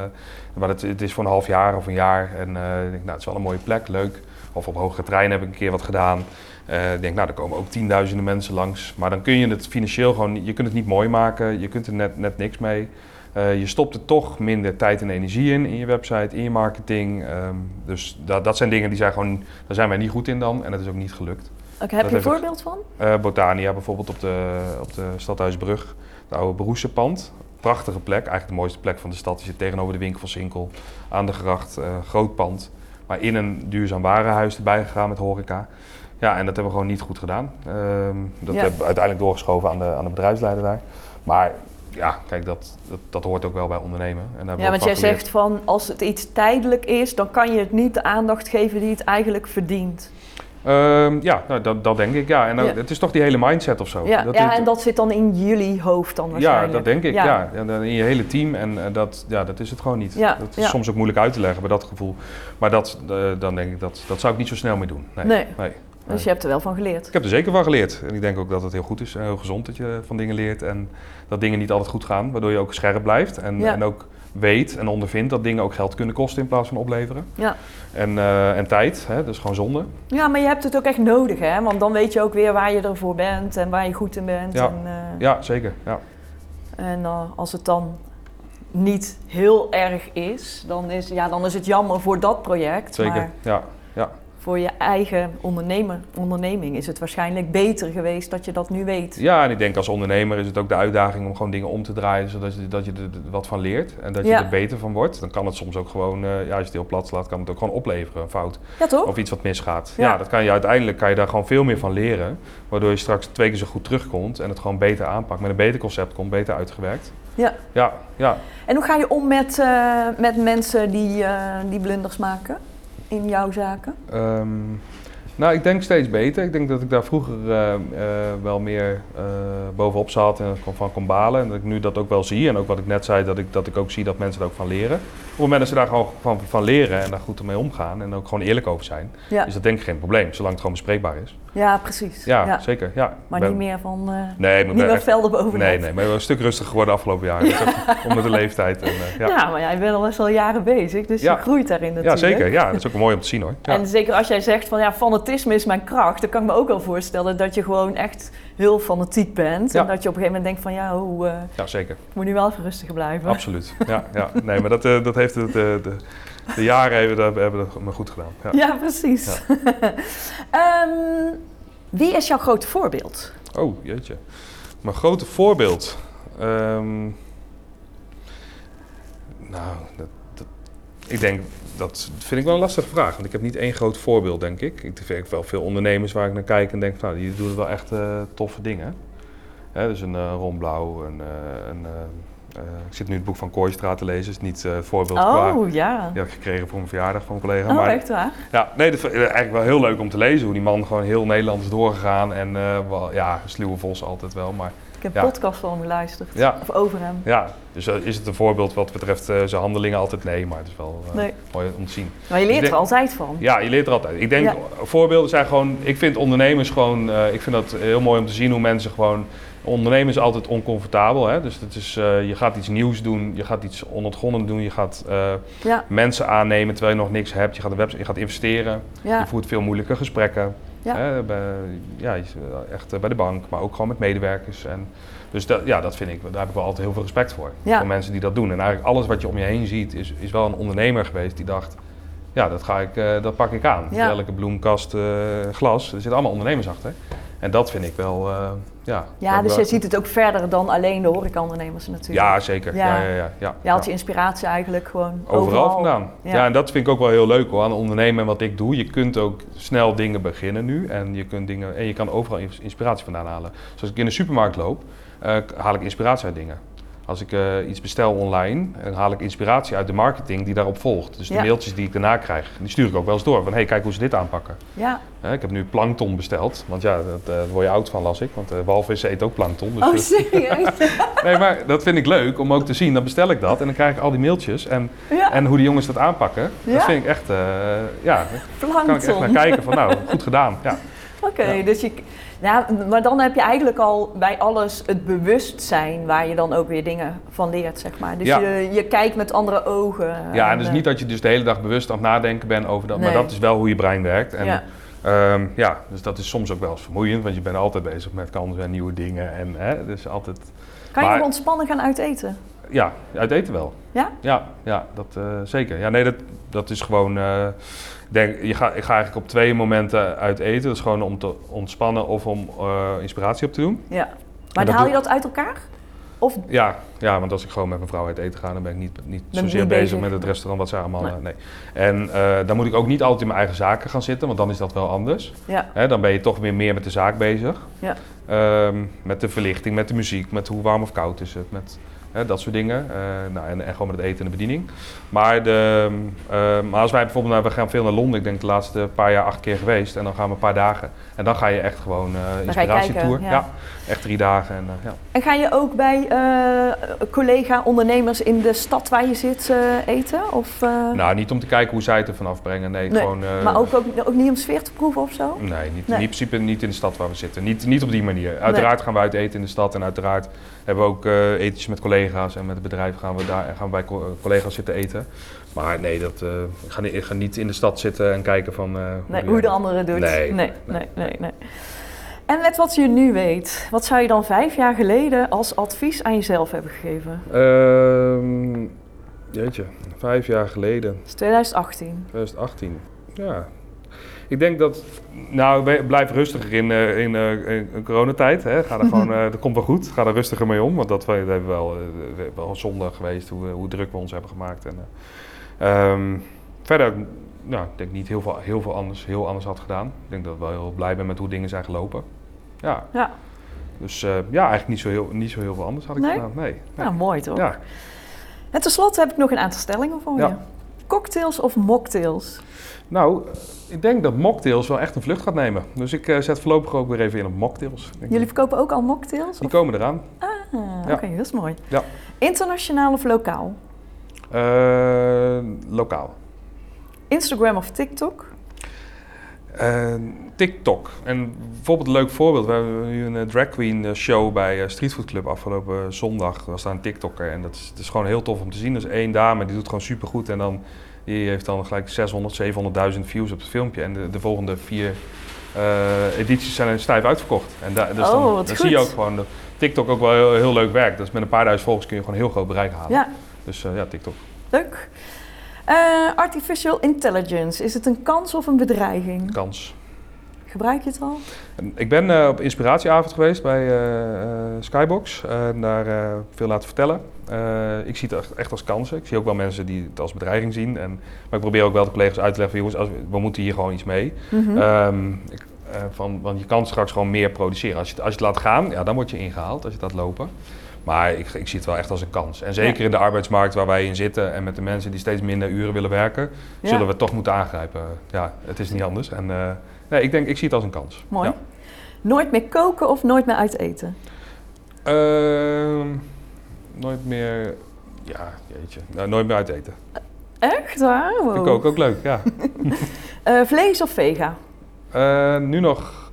A: maar het, het is voor een half jaar of een jaar. En eh, ik denk, nou, het is wel een mooie plek, leuk. Of op hogere treinen heb ik een keer wat gedaan. Eh, ik denk, nou, er komen ook tienduizenden mensen langs. Maar dan kun je het financieel gewoon, je kunt het niet mooi maken. Je kunt er net, net niks mee. Eh, je stopt er toch minder tijd en energie in, in je website, in je marketing. Ehm, dus dat, dat zijn dingen die zijn gewoon, daar zijn wij niet goed in dan. En dat is ook niet gelukt.
B: Oké, heb je een voorbeeld van?
A: Eh, Botania bijvoorbeeld op de, op de Stadhuisbrug. Het oude Beroesenpand. Prachtige plek, eigenlijk de mooiste plek van de stad. Je zit tegenover de winkel van Sinkel, aan de gracht, eh, groot pand. Maar in een duurzaam warenhuis erbij gegaan met horeca. Ja, en dat hebben we gewoon niet goed gedaan. Ehm, dat
B: Ja.
A: hebben we uiteindelijk doorgeschoven aan de, aan de bedrijfsleider daar. Maar ja, kijk, dat, dat, dat hoort ook wel bij ondernemen. En
B: Ja, want jij zegt van als het iets tijdelijk is, dan kan je het niet de aandacht geven die het eigenlijk verdient.
A: Ehm, ja, nou, dat, dat denk ik. Ja. En
B: Ja.
A: het is toch die hele mindset of zo.
B: Ja,
A: Dat
B: ja en dat zit dan in jullie hoofd dan waarschijnlijk.
A: Ja, dat denk ik. Ja. En in je hele team. En eh, dat, ja, dat is het gewoon niet.
B: Ja,
A: Dat is
B: ja.
A: soms ook moeilijk uit te leggen bij dat gevoel. Maar dat, eh, dan denk ik, dat, dat zou ik niet zo snel meer doen. Nee.
B: Nee.
A: nee.
B: Dus je hebt er wel van geleerd.
A: Ik heb er zeker van geleerd. En ik denk ook dat het heel goed is en heel gezond dat je van dingen leert. En dat dingen niet altijd goed gaan. Waardoor je ook scherp blijft. En,
B: Ja.
A: en ook weet en ondervindt dat dingen ook geld kunnen kosten in plaats van opleveren.
B: Ja.
A: En, eh, en tijd, hè, dus gewoon zonde.
B: ja, maar je hebt het ook echt nodig, hè? Want dan weet je ook weer waar je ervoor bent en waar je goed in bent.
A: Ja.
B: En, eh,
A: Ja, zeker. Ja.
B: en eh, als het dan niet heel erg is, dan is, ja, dan is het jammer voor dat project.
A: Zeker.
B: Maar
A: Ja. Ja.
B: Voor je eigen ondernemer, onderneming is het waarschijnlijk beter geweest dat je dat nu weet.
A: Ja, en ik denk als ondernemer is het ook de uitdaging om gewoon dingen om te draaien, zodat je, dat je er wat van leert en dat je
B: Ja.
A: er beter van wordt. Dan kan het soms ook gewoon, eh, ja, als je het heel plat slaat, kan het ook gewoon opleveren, een fout.
B: Ja, toch?
A: Of iets wat misgaat.
B: Ja.
A: Ja, dat kan je uiteindelijk kan je daar gewoon veel meer van leren, waardoor je straks twee keer zo goed terugkomt en het gewoon beter aanpakt, met een beter concept komt, beter uitgewerkt.
B: Ja.
A: Ja, ja.
B: En hoe ga je om met, eh, met mensen die, eh, die blunders maken in jouw zaken?
A: Ehm, nou, ik denk steeds beter. Ik denk dat ik daar vroeger eh, eh, wel meer eh, bovenop zat en van kon balen. En dat ik nu dat ook wel zie. En ook wat ik net zei, dat ik, dat ik ook zie dat mensen er ook van leren. Op het moment dat ze daar gewoon van, van leren en daar goed mee omgaan en ook gewoon eerlijk over zijn,
B: Ja,
A: is dat denk ik geen probleem, zolang het gewoon bespreekbaar is.
B: ja precies.
A: Ja,
B: Ja.
A: zeker. Ja.
B: Maar
A: ben-
B: niet meer van
A: Nee,
B: niet meer
A: echt-
B: velden bovenop.
A: Nee, nee, maar ik ben een stuk rustiger geworden de afgelopen jaren. Is ook onder de leeftijd. En,
B: Ja.
A: ja.
B: maar jij bent al best wel jaren bezig, dus
A: Ja.
B: je groeit daarin
A: ja,
B: natuurlijk.
A: zeker. Ja, dat is ook mooi om te zien hoor. Ja.
B: En zeker als jij zegt van ja, fanatisme is mijn kracht, dan kan ik me ook wel voorstellen dat je gewoon echt heel fanatiek bent.
A: Ja.
B: En dat je op een gegeven moment denkt van ja, hoe, eh,
A: ja, zeker.
B: ik moet nu wel even rustig blijven.
A: Absoluut. Ja, ja. Nee, maar dat, eh, dat heeft het, de, de, de jaren hebben, dat, hebben dat me goed gedaan. Ja.
B: Ja, precies. Ehm, wie is jouw grote voorbeeld?
A: Oh, jeetje. Mijn grote voorbeeld. Ehm, nou, dat, dat- ik denk, dat vind ik wel een lastige vraag. Want ik heb niet één groot voorbeeld, denk ik. Ik vind wel veel ondernemers waar ik naar kijk en denk, van, nou, die doen wel echt eh, toffe dingen. Hè, dus een uh, Ron Blauw, een, eh, een, eh, eh, ik zit nu het boek van Kooistra te lezen. is niet eh, het voorbeeld qua...
B: Oh ja.
A: Die had ik gekregen voor mijn verjaardag van een collega.
B: Oh,
A: maar
B: echt waar?
A: ja, nee, dat eigenlijk wel heel leuk om te lezen. Hoe die man gewoon heel Nederland is doorgegaan. En eh, wel, ja, sluwe vos altijd wel. Maar
B: Ik heb
A: Ja.
B: podcast van hem geluisterd.
A: ja,
B: Of over hem.
A: ja, dus eh, is het een voorbeeld wat betreft eh, zijn handelingen altijd? Nee, maar het is wel eh,
B: Nee.
A: mooi om te zien.
B: Maar je leert er altijd van.
A: Ja, je leert er altijd. Ik denk,
B: Ja.
A: voorbeelden zijn gewoon... Ik vind ondernemers gewoon... ik vind dat heel mooi om te zien hoe mensen gewoon... Ondernemen is altijd oncomfortabel. Hè? Dus het is, eh, je gaat iets nieuws doen, je gaat iets onontgonnen doen, je gaat eh,
B: Ja,
A: mensen aannemen terwijl je nog niks hebt. Je gaat, een website, je gaat investeren,
B: ja,
A: je voert veel moeilijke gesprekken.
B: Ja.
A: Hè, bij, ja, je- echt eh, bij de bank, maar ook gewoon met medewerkers. En, dus dat, ja, dat vind ik, daar heb ik wel altijd heel veel respect voor. Voor mensen die dat doen. En eigenlijk alles wat je om je heen ziet, is, is wel een ondernemer geweest die dacht, ja, dat, ga ik, eh, dat pak ik aan. Elke bloemkast, eh, glas, er zitten allemaal ondernemers achter. En dat vind ik wel, eh, ja.
B: ja dus je ziet het ook verder dan alleen de horecaondernemers natuurlijk.
A: Ja, zeker.
B: Ja.
A: Ja. Ja, ja,
B: Je haalt je inspiratie eigenlijk gewoon
A: Overal,
B: overal,
A: vandaan.
B: Ja.
A: En dat vind ik ook wel heel leuk hoor, aan ondernemen en wat ik doe. Je kunt ook snel dingen beginnen nu en je, kunt dingen, en je kan overal ins- inspiratie vandaan halen. Zoals ik in de supermarkt loop, eh, haal ik inspiratie uit dingen. Als ik eh, iets bestel online, dan haal ik inspiratie uit de marketing die daarop volgt. Dus de
B: Ja.
A: mailtjes die ik daarna krijg, die stuur ik ook wel eens door. Van hey, kijk hoe ze dit aanpakken.
B: Ja.
A: Ik heb nu plankton besteld, want ja, dat, eh, daar word je oud van las ik. Want uh, walvissen eten ook plankton. Dus
B: Oh,
A: eh,
B: serieus?
A: nee, maar dat vind ik leuk om ook te zien. Dan bestel ik dat en dan krijg ik al die mailtjes. En
B: ja,
A: en hoe die jongens dat aanpakken, dat vind ik echt, eh, ja, daar kan ik echt naar kijken van nou, goed gedaan. Ja, Ja.
B: dus je... Ja, maar dan heb je eigenlijk al bij alles het bewustzijn waar je dan ook weer dingen van leert, zeg maar. Dus
A: Ja.
B: je, je kijkt met andere ogen.
A: Ja, en dus niet dat je dus de hele dag bewust aan het nadenken bent over dat, maar dat is wel hoe je brein werkt. En,
B: Ja.
A: ja. ja, dus dat is soms ook wel eens vermoeiend, want je bent altijd bezig met kansen en nieuwe dingen. En hè, dus altijd,
B: Kan je
A: maar-
B: ontspannen gaan uiteten?
A: ja, uit eten wel.
B: Ja?
A: Ja, ja dat eh, zeker. Ja, nee, dat, dat is gewoon. eh, denk, je ga, ik ga eigenlijk op twee momenten uit eten. Dat is gewoon om te ontspannen of om eh, inspiratie op te doen.
B: Ja. Maar haal je dat uit elkaar? Of
A: Ja, ja, want als ik gewoon met mijn vrouw uit eten ga, dan ben ik niet, niet
B: Ben
A: zozeer
B: niet
A: bezig,
B: bezig.
A: met het restaurant wat ze allemaal.
B: Nee.
A: eh, Nee. En eh, dan moet ik ook niet altijd in mijn eigen zaken gaan zitten, want dan is dat wel anders.
B: ja,
A: Hè, dan ben je toch weer meer met de zaak bezig.
B: Ja.
A: Ehm, met de verlichting, met de muziek, met hoe warm of koud is het, met hè, dat soort dingen. Eh, nou, en, en gewoon met het eten en de bediening. Maar, de, eh, maar als wij bijvoorbeeld, nou, we gaan veel naar Londen, ik denk de laatste paar jaar acht keer geweest. En dan gaan we een paar dagen. En dan ga je echt gewoon
B: je
A: inspiratietour.
B: kijken, ja.
A: echt drie dagen. En, eh, ja.
B: En ga je ook bij collega-ondernemers in de stad waar je zit eten? Of,
A: Nou, niet om te kijken hoe zij het er vanaf brengen. Nee,
B: Nee,
A: gewoon...
B: maar ook, ook, ook niet om sfeer te proeven of zo?
A: Nee, niet,
B: Nee.
A: in principe niet in de stad waar we zitten. Niet, niet op die manier. Uiteraard gaan we uit eten in de stad. En uiteraard hebben we ook etentjes met collega's. En met het bedrijf gaan we, daar, gaan we bij co- collega's zitten eten. Maar nee, dat, eh, ik, ga niet, ik ga niet in de stad zitten en kijken van... eh,
B: Nee,
A: die-
B: hoe de andere doet.
A: Nee,
B: nee,
A: nee,
B: nee. En met wat je nu weet, wat zou je dan vijf jaar geleden als advies aan jezelf hebben gegeven?
A: Ehm, jeetje, vijf jaar geleden.
B: Dat is 2018.
A: 2018. Ja. Ik denk dat, nou, blijf rustiger in, eh, in, eh, in, in coronatijd. Hè. Ga er gewoon, eh, dat komt wel goed. Ga er rustiger mee om. Want dat, we- dat hebben we wel, we- wel zonde geweest hoe, hoe druk we ons hebben gemaakt. En, eh, ehm, verder, nou, ik denk niet heel veel, heel veel anders, heel anders had gedaan. Ik denk dat ik wel heel blij ben met hoe dingen zijn gelopen. Ja,
B: Ja,
A: dus ja, eigenlijk niet zo, heel, niet zo heel veel anders had ik
B: Nee?
A: gedaan. Nee. nee.
B: nou mooi toch?
A: Ja.
B: En tenslotte heb ik nog een aantal stellingen voor
A: Ja.
B: je. Cocktails of mocktails?
A: Nou, ik denk dat mocktails wel echt een vlucht gaat nemen. Dus ik eh, zet voorlopig ook weer even in op mocktails.
B: Jullie verkopen ook al mocktails?
A: Die
B: of-
A: komen eraan.
B: Ah,
A: Ja.
B: oké, dat is mooi.
A: Ja.
B: Internationaal of lokaal?
A: Eh, lokaal.
B: Instagram of TikTok?
A: Eh, TikTok. En bijvoorbeeld een leuk voorbeeld. We hebben nu een eh, drag queen eh, show bij eh, Street Food Club afgelopen zondag. Er was daar een TikToker en dat is, is gewoon heel tof om te zien. Dat is één dame, die doet gewoon supergoed. En dan, die heeft dan gelijk 600, 700.000 views op het filmpje. En de, de volgende vier edities zijn stijf uitverkocht. En da, dus
B: Oh,
A: dan, zie je ook gewoon dat TikTok ook wel heel, heel leuk werkt. Dus met een paar duizend volgers kun je gewoon heel groot bereik halen.
B: Ja,
A: Dus ja, TikTok.
B: leuk. Eh, artificial intelligence, is het een kans of een bedreiging?
A: Kans.
B: Gebruik je het al?
A: Ik ben eh, op inspiratieavond geweest bij eh, Skybox en daar veel laten vertellen. Ik zie het echt, als kansen. Ik zie ook wel mensen die het als bedreiging zien. En, maar ik probeer ook wel de collega's uit te leggen van jongens, als, we- moeten hier gewoon iets mee.
B: Mhm.
A: Ehm, ik, eh, van, want je kan straks gewoon meer produceren. Als je, het- als je het laat gaan, ja, dan word je ingehaald als je het laat lopen. Maar ik, ik zie het wel echt als een kans. En zeker
B: Ja.
A: in de arbeidsmarkt waar wij in zitten en met de mensen die steeds minder uren willen werken,
B: Ja.
A: zullen we het toch moeten aangrijpen. Ja, het is niet anders. En eh, nee, ik denk, ik zie het als een kans.
B: Mooi.
A: Ja.
B: Nooit meer koken of nooit meer uit eten?
A: Ehm, nooit meer, ja, jeetje, nou, nooit meer uit eten.
B: Echt waar? Wow.
A: Vind ik ook, ook leuk, ja.
B: Eh, vlees of vega?
A: Eh, nu nog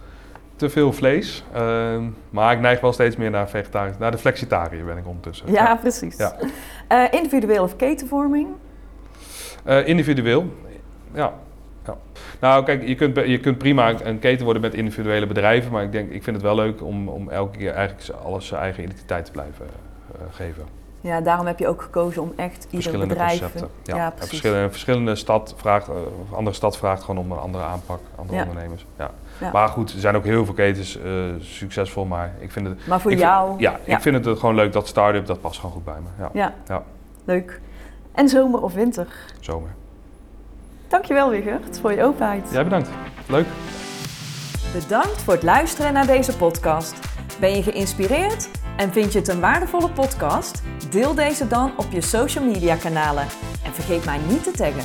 A: te veel vlees, ehm, maar ik neig wel steeds meer naar vegetarisch, naar de flexitariër ben ik ondertussen.
B: Ja, precies.
A: Ja.
B: Eh, individueel of ketenvorming?
A: Eh, individueel, ja. ja. Nou, kijk, je kunt, je kunt prima een- keten worden met individuele bedrijven, maar ik, denk, ik vind het wel leuk om, om elke keer eigenlijk alles zijn eigen identiteit te blijven eh, geven.
B: Ja, daarom heb je ook gekozen om echt ieder bedrijf...
A: concepten. Ja,
B: Ja, precies.
A: verschillende, verschillende stad vraagt, of andere stad vraagt gewoon om een andere aanpak, andere ondernemers. Ja.
B: Ja.
A: Maar goed, er zijn ook heel veel ketens eh, succesvol, maar ik vind het.
B: Maar voor
A: vind-
B: jou...
A: ja,
B: ja.
A: ik vind het gewoon leuk dat start-up, dat past gewoon goed bij me. Ja,
B: Ja.
A: Ja.
B: leuk. En zomer of winter?
A: zomer.
B: Dankjewel Wigert voor je openheid.
A: Jij bedankt. Leuk.
B: Bedankt voor het luisteren naar deze podcast. Ben je geïnspireerd en vind je het een waardevolle podcast? Deel deze dan op je social media kanalen en vergeet mij niet te taggen.